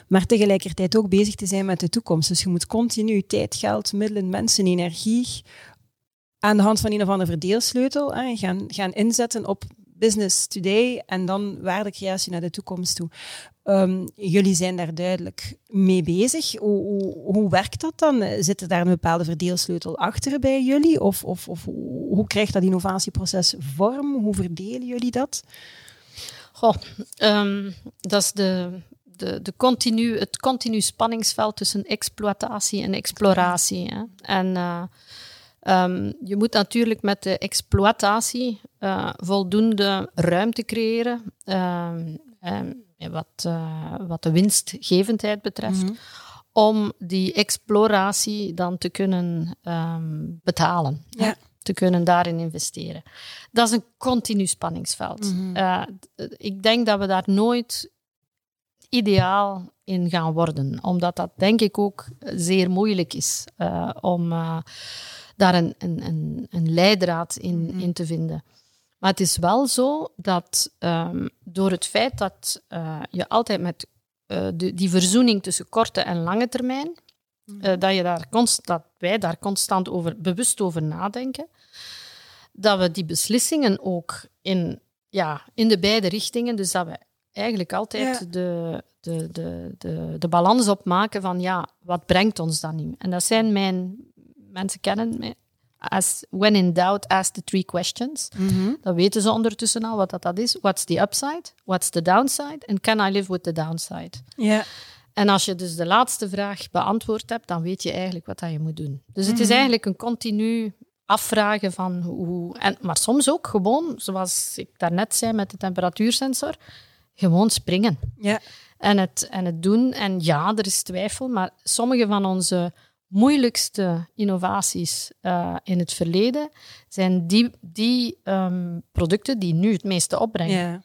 A: maar tegelijkertijd ook bezig te zijn met de toekomst. Dus je moet continu tijd, geld, middelen, mensen, energie aan de hand van een of andere verdeelsleutel hè, gaan, gaan inzetten op business today en dan waardecreatie naar de toekomst toe. Ehm, jullie zijn daar duidelijk mee bezig. Hoe, hoe, werkt dat dan? Zit er daar een bepaalde verdeelsleutel achter bij jullie? Of, of, of hoe krijgt dat innovatieproces vorm? Hoe verdelen jullie dat?
B: Goh, ehm, dat is de, de, de continu, het continu spanningsveld tussen exploitatie en exploratie. Hè. En eh, ehm, je moet natuurlijk met de exploitatie eh, voldoende ruimte creëren. ehm, wat, eh, wat de winstgevendheid betreft.
A: Mhm.
B: Om die exploratie dan te kunnen ehm, betalen.
A: Ja.
B: Te kunnen daarin investeren. Dat is een continu spanningsveld.
A: Mhm.
B: Eh, ik denk dat we daar nooit ideaal in gaan worden, omdat dat denk ik ook zeer moeilijk is om daar een, een, een, een leidraad in,
A: Mhm.
B: in te vinden. Maar het is wel zo dat ehm, door het feit dat eh, je altijd met eh, de, die verzoening tussen korte en lange termijn, eh, dat, je daar const, dat wij daar constant over, bewust over nadenken, dat we die beslissingen ook in, ja, in de beide richtingen, dus dat we eigenlijk altijd
A: Ja.
B: de, de, de, de, de balans opmaken van ja, wat brengt ons dat nu? En dat zijn mijn, mensen kennen mij, as, when in doubt, ask the three questions.
A: Mhm.
B: Dat weten ze ondertussen al wat dat, dat is. What's the upside? What's the downside? And can I live with the downside?
A: Ja,
B: En als je dus de laatste vraag beantwoord hebt, dan weet je eigenlijk wat dat je moet doen. Dus het is
A: Mhm.
B: eigenlijk een continu afvragen van hoe... En, maar soms ook gewoon, zoals ik daarnet zei met de temperatuursensor, gewoon springen.
A: ja.
B: En het, en het doen. En ja, er is twijfel, maar sommige van onze moeilijkste innovaties eh, in het verleden zijn die, die ehm, producten die nu het meeste opbrengen.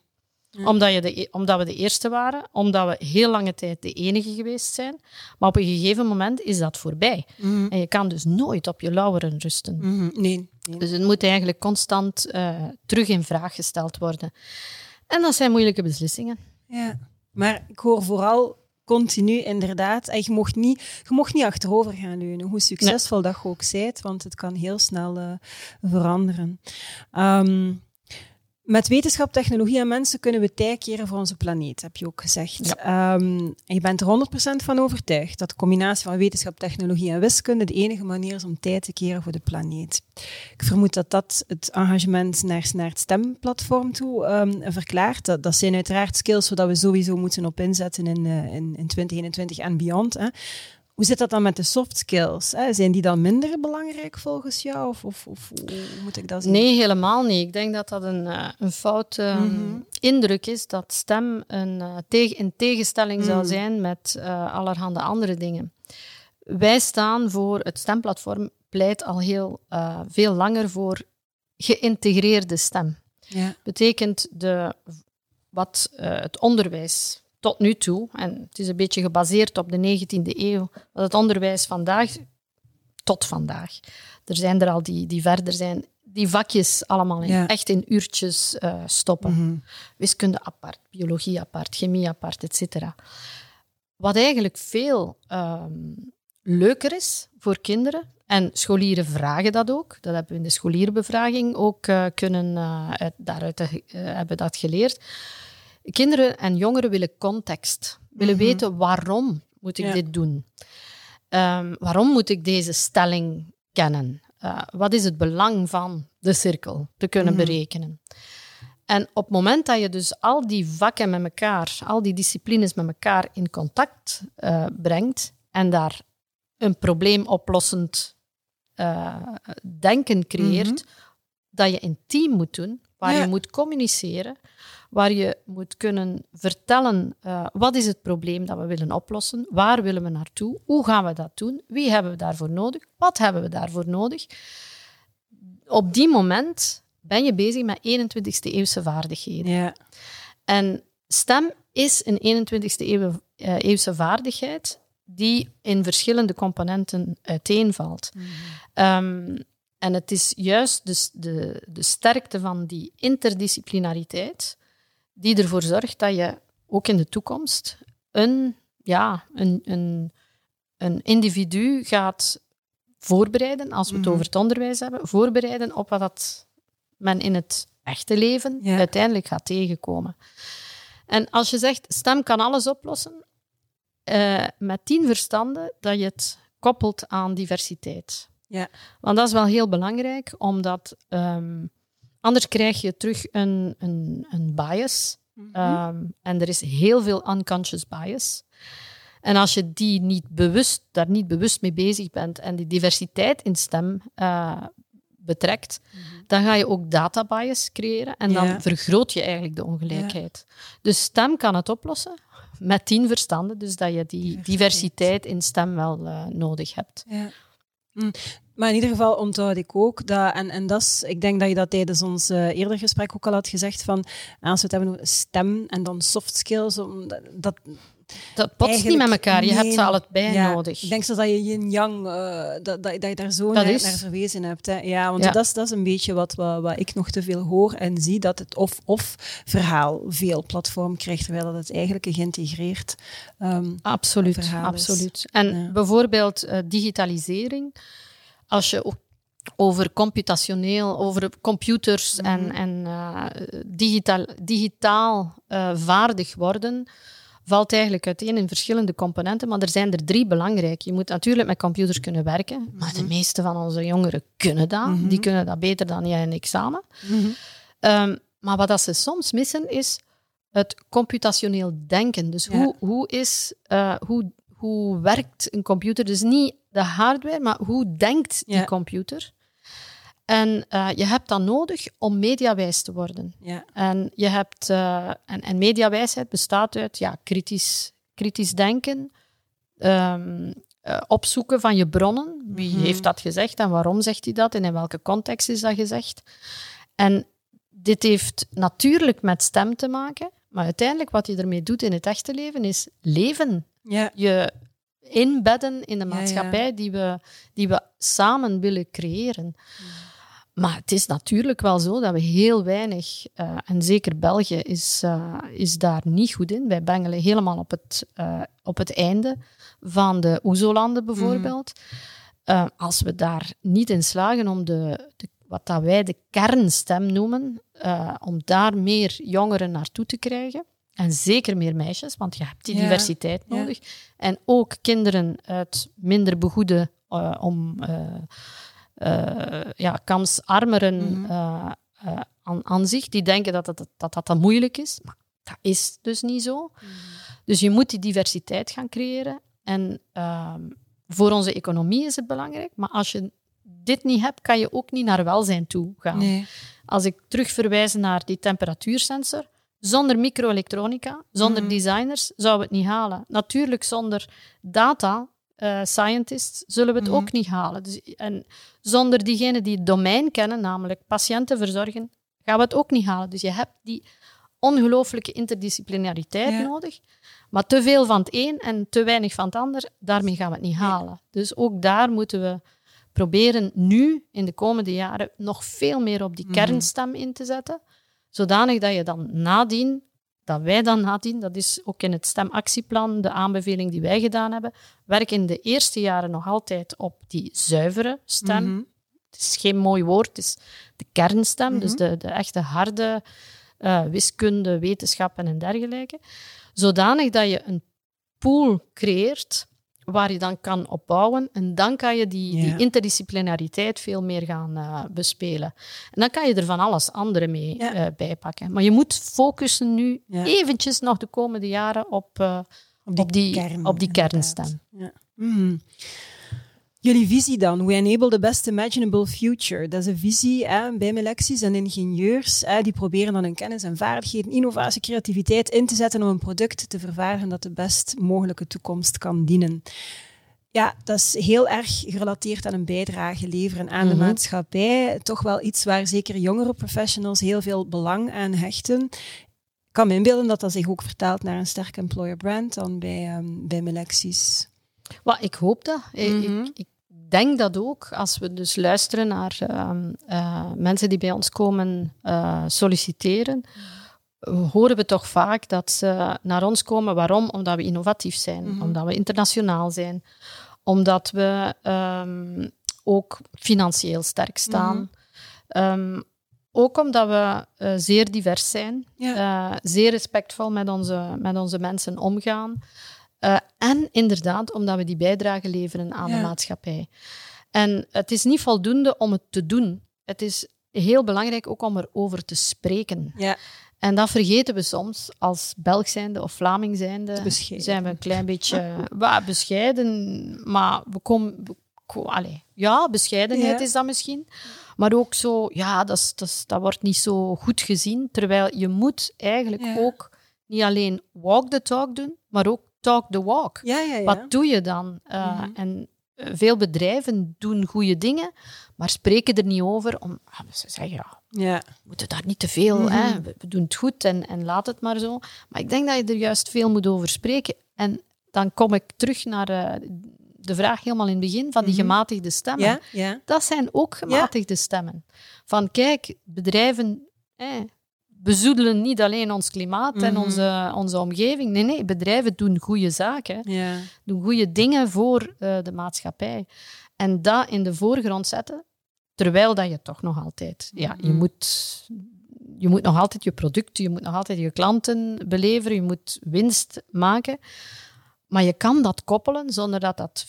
A: Ja.
B: omdat, je de, e- omdat we de eerste waren, omdat we heel lange tijd de enige geweest zijn. Maar op een gegeven moment is dat voorbij.
A: Mhm.
B: En je kan dus nooit op je lauweren rusten.
A: Mhm. Nee, nee.
B: Dus het moet eigenlijk constant eh, terug in vraag gesteld worden. En dat zijn moeilijke beslissingen.
A: Ja, maar ik hoor vooral continu inderdaad, en je mocht niet, je mocht niet achterover gaan leunen, hoe succesvol dat je ook zijt, want het kan heel snel eh, veranderen. Ehm, Met wetenschap, technologie en mensen kunnen we tij keren voor onze planeet, heb je ook gezegd. Ehm, en je bent er 100% van overtuigd dat de combinatie van wetenschap, technologie en wiskunde de enige manier is om tijd te keren voor de planeet. Ik vermoed dat dat het engagement naar, naar het stemplatform toe um, verklaart. Dat, dat zijn uiteraard skills waar we sowieso moeten op inzetten in, uh, in, in 2021 en beyond. Hè. Hoe zit dat dan met de soft skills? Hè? Zijn die dan minder belangrijk volgens jou? Of, of, of hoe moet ik dat zien?
B: Nee, helemaal niet. Ik denk dat dat een, uh, een foute uh, mm-hmm. indruk is dat stem een, uh, tegen, in tegenstelling mm. zou zijn met uh, allerhande andere dingen. Wij staan voor het stemplatform, pleit al heel veel langer voor geïntegreerde stem. Ja. Betekent de, wat het onderwijs tot nu toe, en het is een beetje gebaseerd op de 19e eeuw, wat het onderwijs vandaag, tot vandaag, er zijn er al die, die verder zijn, die vakjes allemaal in, echt in uurtjes uh, stoppen. Mm -hmm. Wiskunde apart, biologie apart, chemie apart, etc. Wat eigenlijk veel um, leuker is voor kinderen, en scholieren vragen dat ook. Dat hebben we in de scholierenbevraging ook uh, kunnen, uh, uit, daaruit uh, hebben dat geleerd kinderen en jongeren willen context, willen mm -hmm. weten waarom moet ik ja. dit doen. Um, waarom moet ik deze stelling kennen? Uh, wat is het belang van de cirkel te kunnen mm -hmm. berekenen? En op het moment dat je dus al die vakken met elkaar, al die disciplines met elkaar in contact uh, brengt en daar een probleemoplossend uh, denken creëert, mm -hmm. dat je in team moet doen, waar ja. je moet communiceren, waar je moet kunnen vertellen uh, wat is het probleem dat we willen oplossen, waar willen we naartoe, hoe gaan we dat doen, wie hebben we daarvoor nodig, wat hebben we daarvoor nodig. Op die moment ben je bezig met 21ste eeuwse vaardigheden. Ja. En stem is een 21ste eeuw, uh, eeuwse vaardigheid die in verschillende componenten uiteenvalt. Mm -hmm. um, en het is juist de, de, de sterkte van die interdisciplinariteit die ervoor zorgt dat je ook in de toekomst een, ja, een, een, een individu gaat voorbereiden, als we het mm -hmm. over het onderwijs hebben, voorbereiden op wat dat men in het echte leven ja. uiteindelijk gaat tegenkomen. En als je zegt, stem kan alles oplossen, uh, met tien verstanden dat je het koppelt aan diversiteit. Ja. Want dat is wel heel belangrijk, omdat um, Anders krijg je terug een, een, een bias. Mm -hmm. um, en er is heel veel unconscious bias. En als je die niet bewust, daar niet bewust mee bezig bent en die diversiteit in stem uh, betrekt, mm -hmm. dan ga je ook data bias creëren en dan ja. vergroot je eigenlijk de ongelijkheid. Ja. Dus stem kan het oplossen met tien verstanden, dus dat je die diversiteit in stem wel uh, nodig hebt.
A: Ja. Mm. Maar in ieder geval onthoud ik ook dat, en, en dat is, ik denk dat je dat tijdens ons uh, eerder gesprek ook al had gezegd, van als we het hebben over stem en dan soft skills, dat,
B: dat botst niet met elkaar, je nee, hebt ze allebei ja, nodig.
A: Ik denk zo dat je yin-yang, uh, dat, dat, dat, je daar zo naar, naar, verwezen hebt. Hè. Ja, want ja. Dat, is, dat is een beetje wat, wat, wat, ik nog te veel hoor en zie, dat het of-of verhaal veel platform krijgt, terwijl dat het eigenlijk een geïntegreerd um,
B: absoluut, verhaal absoluut. is. En ja. bijvoorbeeld uh, digitalisering als je over computationeel, over computers mm -hmm. en, en uh, digitaal, digitaal vaardig worden, valt eigenlijk uiteen in verschillende componenten, maar er zijn er drie belangrijk. Je moet natuurlijk met computers kunnen werken, maar de meeste van onze jongeren kunnen dat. Mm -hmm. Die kunnen dat beter dan jij en ik samen. Mm -hmm. um, maar wat dat ze soms missen is het computationeel denken. Dus ja. hoe, hoe, is, uh, hoe, hoe werkt een computer? Dus niet de hardware, maar hoe denkt die computer? En uh, je hebt dat nodig om mediawijs te worden. Ja. En, je hebt, uh, en, en mediawijsheid bestaat uit ja, kritisch, kritisch denken, um, uh, opzoeken van je bronnen. Wie mm-hmm. heeft dat gezegd en waarom zegt hij dat en in welke context is dat gezegd? En dit heeft natuurlijk met stem te maken, maar uiteindelijk wat je ermee doet in het echte leven is leven. Ja. Je inbedden in de maatschappij ja. Die, we, die we samen willen creëren. Maar het is natuurlijk wel zo dat we heel weinig, uh, en zeker België is, uh, is daar niet goed in. Wij bengelen helemaal op het, uh, op het einde van de OESO-landen bijvoorbeeld. Mm. als we daar niet in slagen om de, de, wat dat wij de kernstem noemen, eh, om daar meer jongeren naartoe te krijgen. En zeker meer meisjes, want je hebt die
A: Ja.
B: diversiteit
A: Ja.
B: nodig. En ook kinderen uit minder begoede, eh, om, eh, eh, ja, kansarmeren
A: Mhm.
B: eh, eh, aan, aan zich, die denken dat dat, dat, dat, dat moeilijk is. Maar dat is dus niet zo. Dus je moet die diversiteit gaan creëren. En ehm, voor onze economie is het belangrijk. Maar als je dit niet hebt, kan je ook niet naar welzijn toe gaan.
A: Nee.
B: Als ik terug verwijs naar die temperatuursensor, zonder microelektronica, zonder
A: Mhm.
B: designers, zouden we het niet halen. Natuurlijk, zonder data eh, scientists zullen we het
A: Mhm.
B: ook niet halen. Dus, en zonder diegenen die het domein kennen, namelijk patiënten verzorgen, gaan we het ook niet halen. Dus je hebt die ongelooflijke interdisciplinariteit
A: Ja.
B: nodig. Maar te veel van het een en te weinig van het ander, daarmee gaan we het niet halen. Dus ook daar moeten we proberen nu, in de komende jaren, nog veel meer op die
A: Mhm.
B: kernstem in te zetten. Zodanig dat je dan nadien, dat wij dan nadien, dat is ook in het stemactieplan, de aanbeveling die wij gedaan hebben, werken in de eerste jaren nog altijd op die zuivere stem.
A: Mhm.
B: Het is geen mooi woord, het is de kernstem, dus
A: Mhm.
B: de, de echte harde eh, wiskunde, wetenschappen en dergelijke. Zodanig dat je een pool creëert waar je dan kan opbouwen. En dan kan je die,
A: Ja.
B: die interdisciplinariteit veel meer gaan eh, bespelen. En dan kan je er van alles andere mee
A: Ja.
B: eh, bijpakken. Maar je moet focussen nu
A: Ja.
B: eventjes nog de komende jaren op, eh,
A: Op die,
B: op die,
A: kern,
B: op die
A: inderdaad.
B: kernstem.
A: Jullie visie dan, we enable the best imaginable future. Dat is een visie hè, bij Melexis en ingenieurs. Hè, die proberen dan hun kennis en vaardigheden, innovatie, creativiteit in te zetten om een product te vervaardigen dat de best mogelijke toekomst kan dienen. Ja, dat is heel erg gerelateerd aan een bijdrage leveren aan de
B: Mhm.
A: maatschappij. Toch wel iets waar zeker jongere professionals heel veel belang aan hechten. Ik kan me inbeelden dat dat zich ook vertaalt naar een sterk employer brand dan bij, ehm, bij Melexis.
B: Wel, ik hoop dat. Ik-
A: Mhm.
B: ik, ik denk dat ook als we dus luisteren naar ehm, eh, mensen die bij ons komen eh, solliciteren. Horen we toch vaak dat ze naar ons komen. Waarom? Omdat we innovatief zijn,
A: Mhm.
B: omdat we internationaal zijn, omdat we ehm, ook financieel sterk staan.
A: Mhm.
B: Ehm, ook omdat we eh, zeer divers zijn,
A: Ja.
B: eh, zeer respectvol met onze, met onze mensen omgaan. Eh, en inderdaad, omdat we die bijdrage leveren aan
A: Ja.
B: de maatschappij. En het is niet voldoende om het te doen. Het is heel belangrijk ook om erover te spreken.
A: Ja.
B: En dat vergeten we soms als Belg zijnde of Vlaming zijnde. Zijn we een klein beetje wa, bescheiden, maar we komen. allee, ja, bescheidenheid
A: Ja.
B: is dat misschien. Maar ook zo, ja, dat, dat, dat wordt niet zo goed gezien. Terwijl je moet eigenlijk
A: Ja.
B: ook niet alleen walk the talk doen, maar ook talk the walk.
A: Ja, ja, ja.
B: Wat doe je dan? Uh,
A: Mhm.
B: En uh, veel bedrijven doen goede dingen, maar spreken er niet over. Om, ah, ze zeggen, ja,
A: ja.
B: we moeten daar niet te veel, hè? We, we doen het goed en, en laat het maar zo. Maar ik denk dat je er juist veel moet over spreken. En dan kom ik terug naar eh, de vraag helemaal in het begin van die
A: Mhm.
B: gematigde stemmen.
A: Ja, ja.
B: Dat zijn ook gematigde stemmen. Van kijk, bedrijven eh, bezoedelen niet alleen ons klimaat en
A: Mhm.
B: onze, onze omgeving. Nee, nee, bedrijven doen goede zaken
A: ja.
B: doen goede dingen voor eh, de maatschappij. En dat in de voorgrond zetten, terwijl dat je toch nog altijd... Ja, je
A: Mhm.
B: moet, je moet nog altijd je producten, je moet nog altijd je klanten beleveren, je moet winst maken. Maar je kan dat koppelen zonder dat dat...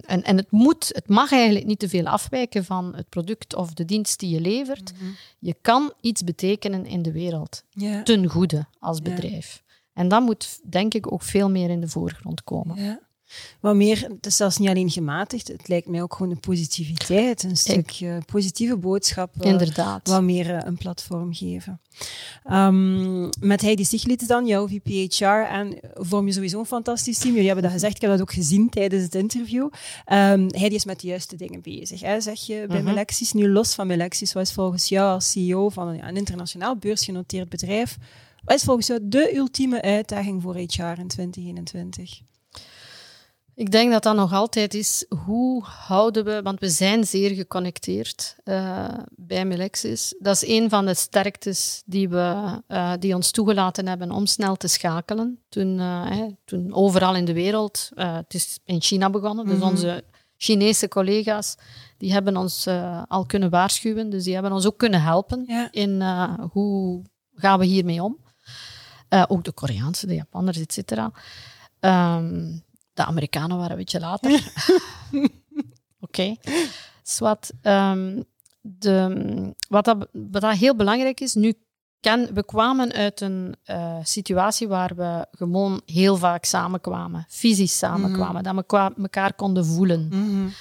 B: En, en het, moet, het mag eigenlijk niet te veel afwijken van het product of de dienst die je levert.
A: Mhm.
B: Je kan iets betekenen in de wereld, ten goede als bedrijf. En dat moet, denk ik, ook veel meer in de voorgrond komen.
A: Wat meer, het is zelfs niet alleen gematigd, het lijkt mij ook gewoon een positiviteit, een stukje positieve boodschap. eh,
B: Inderdaad.
A: wat meer eh, een platform geven. Ehm, met Heidi Stiglitz dan, jouw VPHR, en vorm je sowieso een fantastisch team. Jullie hebben dat gezegd, ik heb dat ook gezien tijdens het interview. Ehm Heidi is met de juiste dingen bezig, hè, zeg je bij
B: Mhm.
A: Melexis. Nu los van Melexis, wat is volgens jou als CEO van een, ja, een internationaal beursgenoteerd bedrijf, wat is volgens jou de ultieme uitdaging voor HR in 2021?
B: Ik denk dat dat nog altijd is, hoe houden we, want we zijn zeer geconnecteerd uh, bij Melexis. Dat is een van de sterktes die, we, uh, die ons toegelaten hebben om snel te schakelen. Toen, uh, hè, toen overal in de wereld, het is in China begonnen, dus
A: Mhm.
B: onze Chinese collega's, die hebben ons al kunnen waarschuwen. Dus die hebben ons ook kunnen helpen
A: Ja.
B: in hoe gaan we hiermee om. Ook de Koreaanse, de Japanners, et cetera. Um, de Amerikanen waren een beetje later. Oké. Okay. Swat. Um, de, wat, dat, wat dat heel belangrijk is, nu ken, we kwamen uit een uh, situatie waar we gewoon heel vaak samenkwamen, fysisch samenkwamen, mm. dat we elkaar konden voelen.
A: Mm-hmm.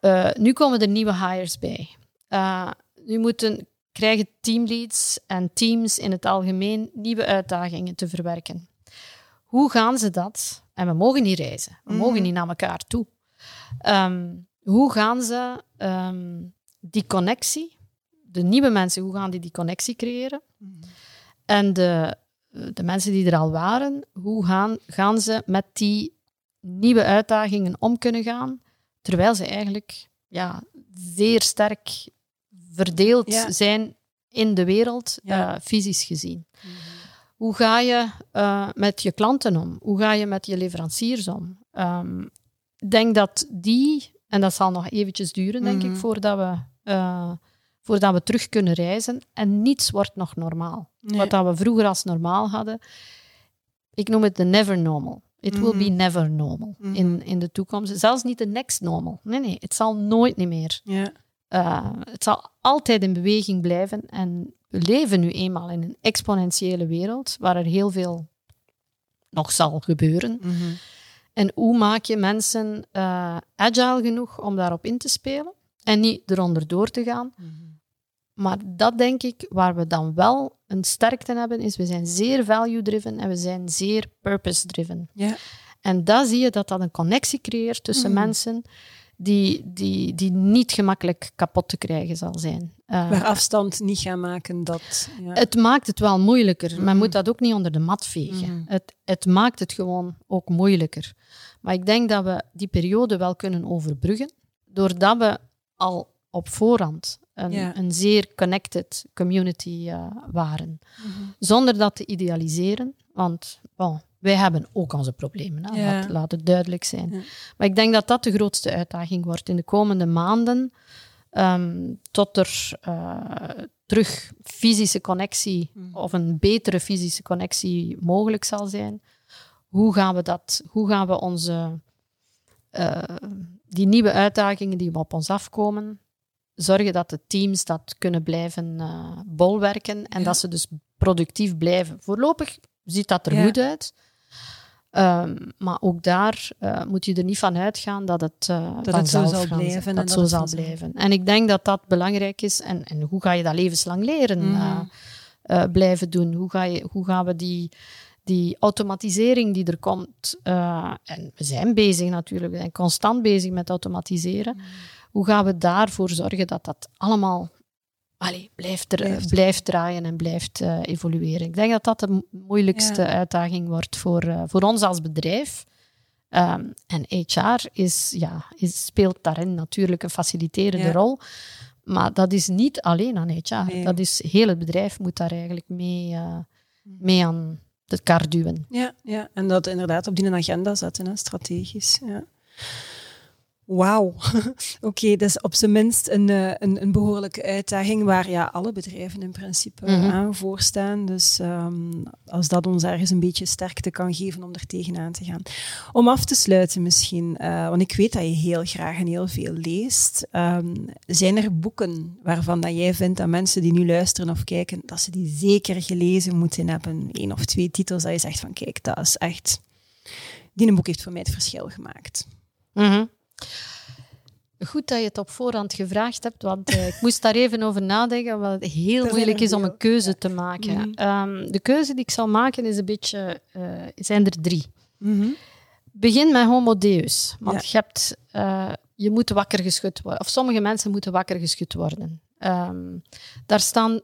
B: Uh, nu komen er nieuwe hires bij. Uh, nu moeten, krijgen teamleads en teams in het algemeen nieuwe uitdagingen te verwerken. Hoe gaan ze dat? En we mogen niet reizen, we mm. mogen niet naar elkaar toe. Um, hoe gaan ze um, die connectie, de nieuwe mensen, hoe gaan die die connectie creëren?
A: Mm.
B: En de, de mensen die er al waren, hoe gaan, gaan ze met die nieuwe uitdagingen om kunnen gaan, terwijl ze eigenlijk ja, zeer sterk verdeeld
A: Ja.
B: zijn in de wereld,
A: Ja.
B: uh, fysisch gezien. Hoe ga je uh, met je klanten om? Hoe ga je met je leveranciers om? Um, ik denk dat die, en dat zal nog eventjes duren, denk
A: Mhm.
B: ik, voordat we, uh, voordat we terug kunnen reizen. En niets wordt nog normaal.
A: Nee.
B: Wat dat we vroeger als normaal hadden, ik noem het de never normal. It will be
A: Mhm.
B: never normal
A: Mhm.
B: in, in de toekomst. Zelfs niet de next normal. Nee, nee, het zal nooit niet meer.
A: Ja.
B: Uh, het zal altijd in beweging blijven. En we leven nu eenmaal in een exponentiële wereld waar er heel veel nog zal gebeuren.
A: Mhm.
B: En hoe maak je mensen uh, agile genoeg om daarop in te spelen en niet eronder door te gaan?
A: Mhm.
B: Maar dat denk ik, waar we dan wel een sterkte hebben, is we zijn zeer value-driven en we zijn zeer purpose-driven.
A: Ja.
B: En daar zie je dat dat een connectie creëert tussen
A: Mhm.
B: mensen die, die, die niet gemakkelijk kapot te krijgen zal zijn. Uh,
A: Waar afstand niet gaan maken, dat... Ja.
B: het maakt het wel moeilijker. Men
A: Mhm.
B: moet dat ook niet onder de mat vegen.
A: Mhm.
B: Het, het maakt het gewoon ook moeilijker. Maar ik denk dat we die periode wel kunnen overbruggen, doordat we al op voorhand een,
A: Ja.
B: een zeer connected community uh, waren.
A: Mhm.
B: Zonder dat te idealiseren, want bon, wij hebben ook onze problemen.
A: Ja.
B: Laat, laat het duidelijk zijn.
A: Ja.
B: Maar ik denk dat dat de grootste uitdaging wordt in de komende maanden. Um, tot er uh, terug fysische connectie
A: Mhm.
B: of een betere fysische connectie mogelijk zal zijn. Hoe gaan we dat? Hoe gaan we onze uh, die nieuwe uitdagingen die op ons afkomen, zorgen dat de teams dat kunnen blijven uh, bolwerken en
A: Ja.
B: dat ze dus productief blijven. Voorlopig ziet dat er
A: Ja.
B: goed uit. Um, maar ook daar uh, moet je er niet van uitgaan dat het, uh,
A: Dat het zo zal blijven en
B: Dat, zo zal blijven. En ik denk dat dat belangrijk is. En, en hoe ga je dat levenslang leren
A: Mhm.
B: uh, uh, blijven doen? Hoe, ga je, hoe gaan we die, die automatisering die er komt... en we zijn bezig natuurlijk, we zijn constant bezig met automatiseren. Hoe gaan we daarvoor zorgen dat dat allemaal allee, blijft, er,
A: Blijft.
B: blijft. draaien en blijft uh, evolueren? Ik denk dat dat de mo- moeilijkste
A: Ja.
B: uitdaging wordt voor, uh, voor ons als bedrijf. Um, en HR is, ja, is, speelt daarin natuurlijk een faciliterende
A: Ja.
B: rol. Maar dat is niet alleen aan HR.
A: Nee.
B: Dat is, heel het bedrijf moet daar eigenlijk mee, uh, mee aan de kar duwen.
A: Ja, ja, en dat inderdaad op die agenda zetten, hè, strategisch. Ja. Wauw. Oké, dat is op zijn minst een, eh, een, een behoorlijke uitdaging waar ja, alle bedrijven in principe
B: Mhm.
A: aan voor staan. Dus ehm, als dat ons ergens een beetje sterkte kan geven om er tegenaan te gaan. Om af te sluiten misschien, eh, want ik weet dat je heel graag en heel veel leest. Ehm, zijn er boeken waarvan dat jij vindt dat mensen die nu luisteren of kijken, dat ze die zeker gelezen moeten hebben? Eén of twee titels dat je zegt van kijk, dat is echt... Die een boek heeft voor mij het verschil gemaakt.
B: Mhm. Goed dat je het op voorhand gevraagd hebt, want uh, ik moest daar even over nadenken, wat het heel moeilijk is om een keuze te maken. Um, de keuze die ik zal maken is een beetje, uh, zijn er drie.
A: Mhm.
B: Begin met Homo Deus, want
A: Ja.
B: je, hebt, uh, je moet wakker geschud worden, of sommige mensen moeten wakker geschud worden. Um, daar staan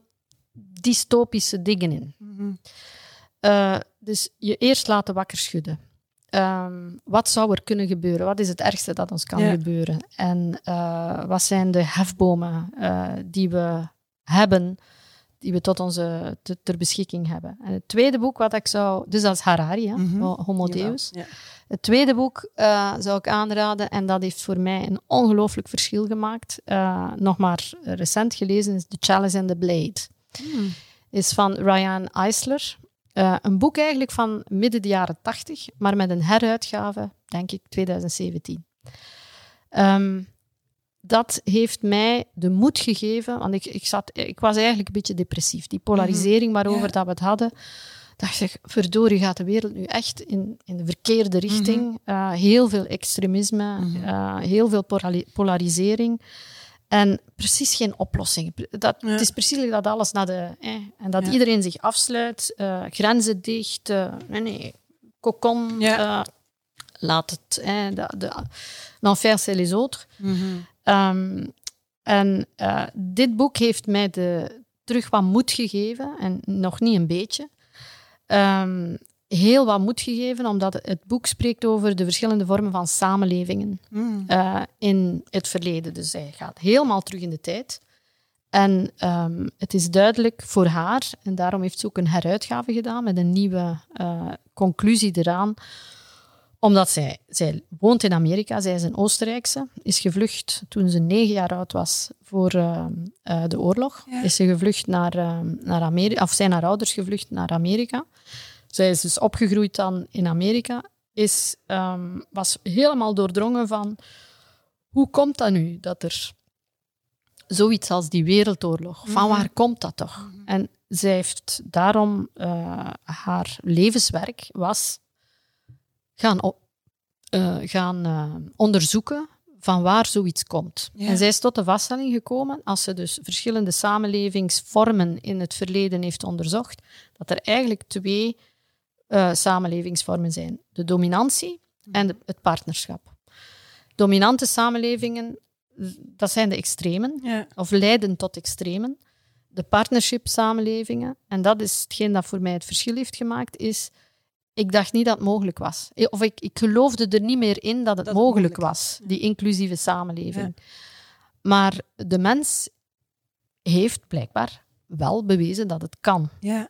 B: dystopische dingen in.
A: Mhm.
B: Dus je eerst laten wakker schudden. Um, wat zou er kunnen gebeuren? Wat is het ergste dat ons kan
A: Ja.
B: gebeuren? En uh, wat zijn de hefbomen uh, die we hebben, die we tot onze te, ter beschikking hebben? En het tweede boek wat ik zou... Dus dat is Harari, hè?
A: Mhm.
B: Homo Deus.
A: Ja.
B: Het tweede boek uh, zou ik aanraden, en dat heeft voor mij een ongelooflijk verschil gemaakt. Nog maar recent gelezen is The Chalice and the Blade. Hmm. Is van Ryan Eisler. Uh, een boek eigenlijk van midden de jaren 80, maar met een heruitgave, denk ik, 2017. Um, dat heeft mij de moed gegeven, want ik, ik, zat, ik was eigenlijk een beetje depressief. Die polarisering mhm. waarover dat we het hadden, dacht ik, verdorie gaat de wereld nu echt in, in de verkeerde mhm. richting. uh, heel veel extremisme, mm uh, heel veel polarisering. En precies geen oplossing. Dat, Het is precies dat alles naar de... Eh, en dat iedereen zich afsluit, uh, grenzen dicht, nee, nee, cocon, laat het... Eh, de, de, l'enfer, c'est les autres. Mm Um, en uh, dit boek heeft mij de, terug wat moed gegeven, en nog niet een beetje. Um, heel wat moed gegeven, omdat het boek spreekt over de verschillende vormen van samenlevingen mm. uh, in het verleden. Dus hij gaat helemaal terug in de tijd. En um, het is duidelijk voor haar, en daarom heeft ze ook een heruitgave gedaan met een nieuwe uh, conclusie eraan, omdat zij, zij woont in Amerika, zij is een Oostenrijkse, is gevlucht toen ze negen jaar oud was voor uh, uh, de oorlog. Is ze gevlucht naar, naar Amerika, of zijn haar ouders gevlucht naar Amerika. Zij is dus opgegroeid dan in Amerika, is, um, was helemaal doordrongen van hoe komt dat nu dat er zoiets als die wereldoorlog, van mhm. waar komt dat toch? Mhm. En zij heeft daarom haar levenswerk was gaan, uh, gaan uh, onderzoeken van waar zoiets komt. En zij is tot de vaststelling gekomen, als ze dus verschillende samenlevingsvormen in het verleden heeft onderzocht, dat er eigenlijk twee uh, samenlevingsvormen zijn. De dominantie en de, het partnerschap. Dominante samenlevingen, dat zijn de extremen, ja. of leiden tot extremen. De partnership samenlevingen, en dat is hetgeen dat voor mij het verschil heeft gemaakt, is ik dacht niet dat het mogelijk was. Of ik, ik geloofde er niet meer in dat het mogelijk, was, die inclusieve samenleving. Maar de mens heeft blijkbaar wel bewezen dat het kan. Ja.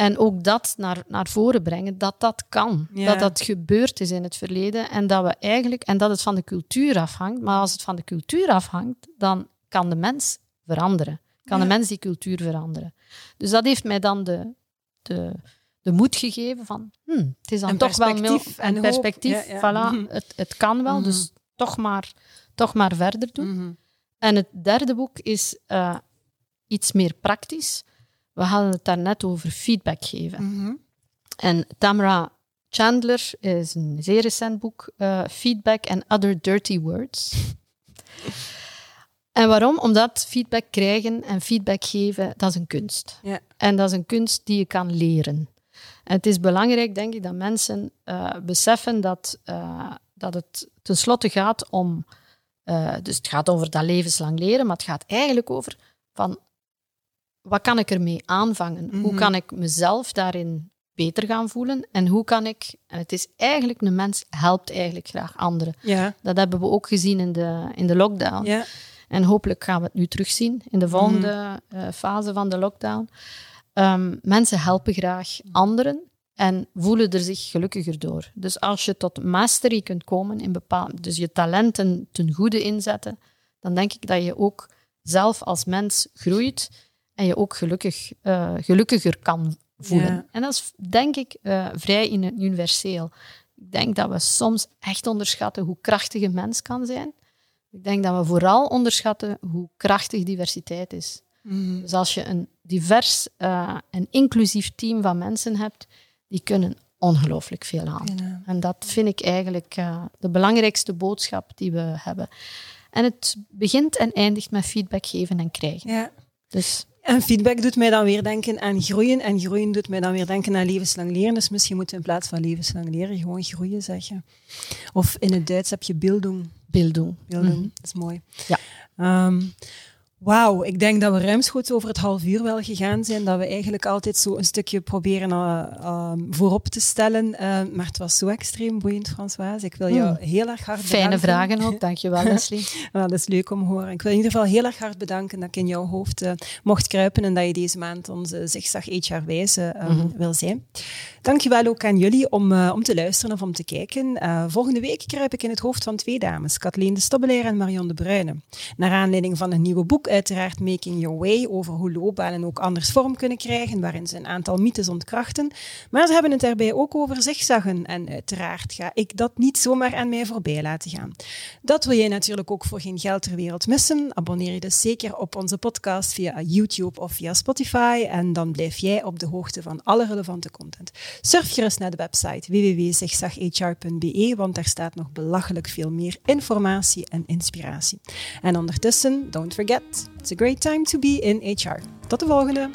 B: En ook dat naar, naar voren brengen, dat dat kan. Dat dat gebeurd is in het verleden en dat we eigenlijk, en dat het van de cultuur afhangt. Maar als het van de cultuur afhangt, dan kan de mens veranderen. Kan de mens die cultuur veranderen. Dus dat heeft mij dan de, de, de moed gegeven van, hmm, het is dan toch wel een perspectief. Voilà, het, het kan wel, dus mhm. toch maar, toch maar verder doen. Mhm. En het derde boek is uh, iets meer praktisch. We hadden het daarnet over feedback geven. En Tamara Chandler is een zeer recent boek, uh, Feedback and Other Dirty Words. En waarom? Omdat feedback krijgen en feedback geven, dat is een kunst. En dat is een kunst die je kan leren. En het is belangrijk, denk ik, dat mensen uh, beseffen dat, uh, dat het tenslotte gaat om... Dus het gaat over dat levenslang leren, maar het gaat eigenlijk over van... Wat kan ik ermee aanvangen? Hoe mhm. kan ik mezelf daarin beter gaan voelen? En hoe kan ik... En het is eigenlijk, een mens helpt eigenlijk graag anderen. Ja. Dat hebben we ook gezien in de, in de lockdown. Ja. En hopelijk gaan we het nu terugzien in de volgende mm fase van de lockdown. Um, mensen helpen graag anderen en voelen er zich gelukkiger door. Dus als je tot mastery kunt komen in bepaald, dus je talenten ten goede inzetten, dan denk ik dat je ook zelf als mens groeit en je ook gelukkig, uh, gelukkiger kan voelen. En dat is denk ik uh, vrij universeel. Ik denk dat we soms echt onderschatten hoe krachtig een mens kan zijn. Ik denk dat we vooral onderschatten hoe krachtig diversiteit is. Mhm. Dus als je een divers uh, en inclusief team van mensen hebt, die kunnen ongelooflijk veel aan. En dat vind ik eigenlijk uh, de belangrijkste boodschap die we hebben. En het begint en eindigt met feedback geven en krijgen. Ja.
A: Dus. En feedback doet mij dan weer denken aan groeien. En groeien doet mij dan weer denken aan levenslang leren. Dus misschien moeten we in plaats van levenslang leren gewoon groeien zeggen. Of in het Duits heb je bildung.
B: Bildung.
A: Bildung, mhm. dat is mooi. Ja. Um, Wauw, ik denk dat we ruimschoots over het half uur wel gegaan zijn. Dat we eigenlijk altijd zo een stukje proberen uh, voorop te stellen. Uh, maar het was zo extreem boeiend, Françoise. Ik wil jou mm. heel erg hard
B: Fijne bedanken. Fijne vragen ook, dankjewel Leslie.
A: well, dat is leuk om te horen. Ik wil in ieder geval heel erg hard bedanken dat ik in jouw hoofd uh, mocht kruipen en dat je deze maand onze Zigzag HR wijze mm -hmm. wil zijn. Dankjewel ook aan jullie om, om te luisteren of om te kijken. volgende week kruip ik in het hoofd van twee dames, Kathleen de Stobbelaar en Marion de Bruyne. Naar aanleiding van een nieuwe boek uiteraard Making Your Way over hoe loopbanen ook anders vorm kunnen krijgen, waarin ze een aantal mythes ontkrachten. Maar ze hebben het daarbij ook over zigzaggen en uiteraard ga ik dat niet zomaar aan mij voorbij laten gaan. Dat wil jij natuurlijk ook voor geen geld ter wereld missen. Abonneer je dus zeker op onze podcast via YouTube of via Spotify en dan blijf jij op de hoogte van alle relevante content. Surf gerust naar de website www.zigzaghr.be, want daar staat nog belachelijk veel meer informatie en inspiratie. En ondertussen, don't forget, It's a great time to be in HR. Tot de volgende!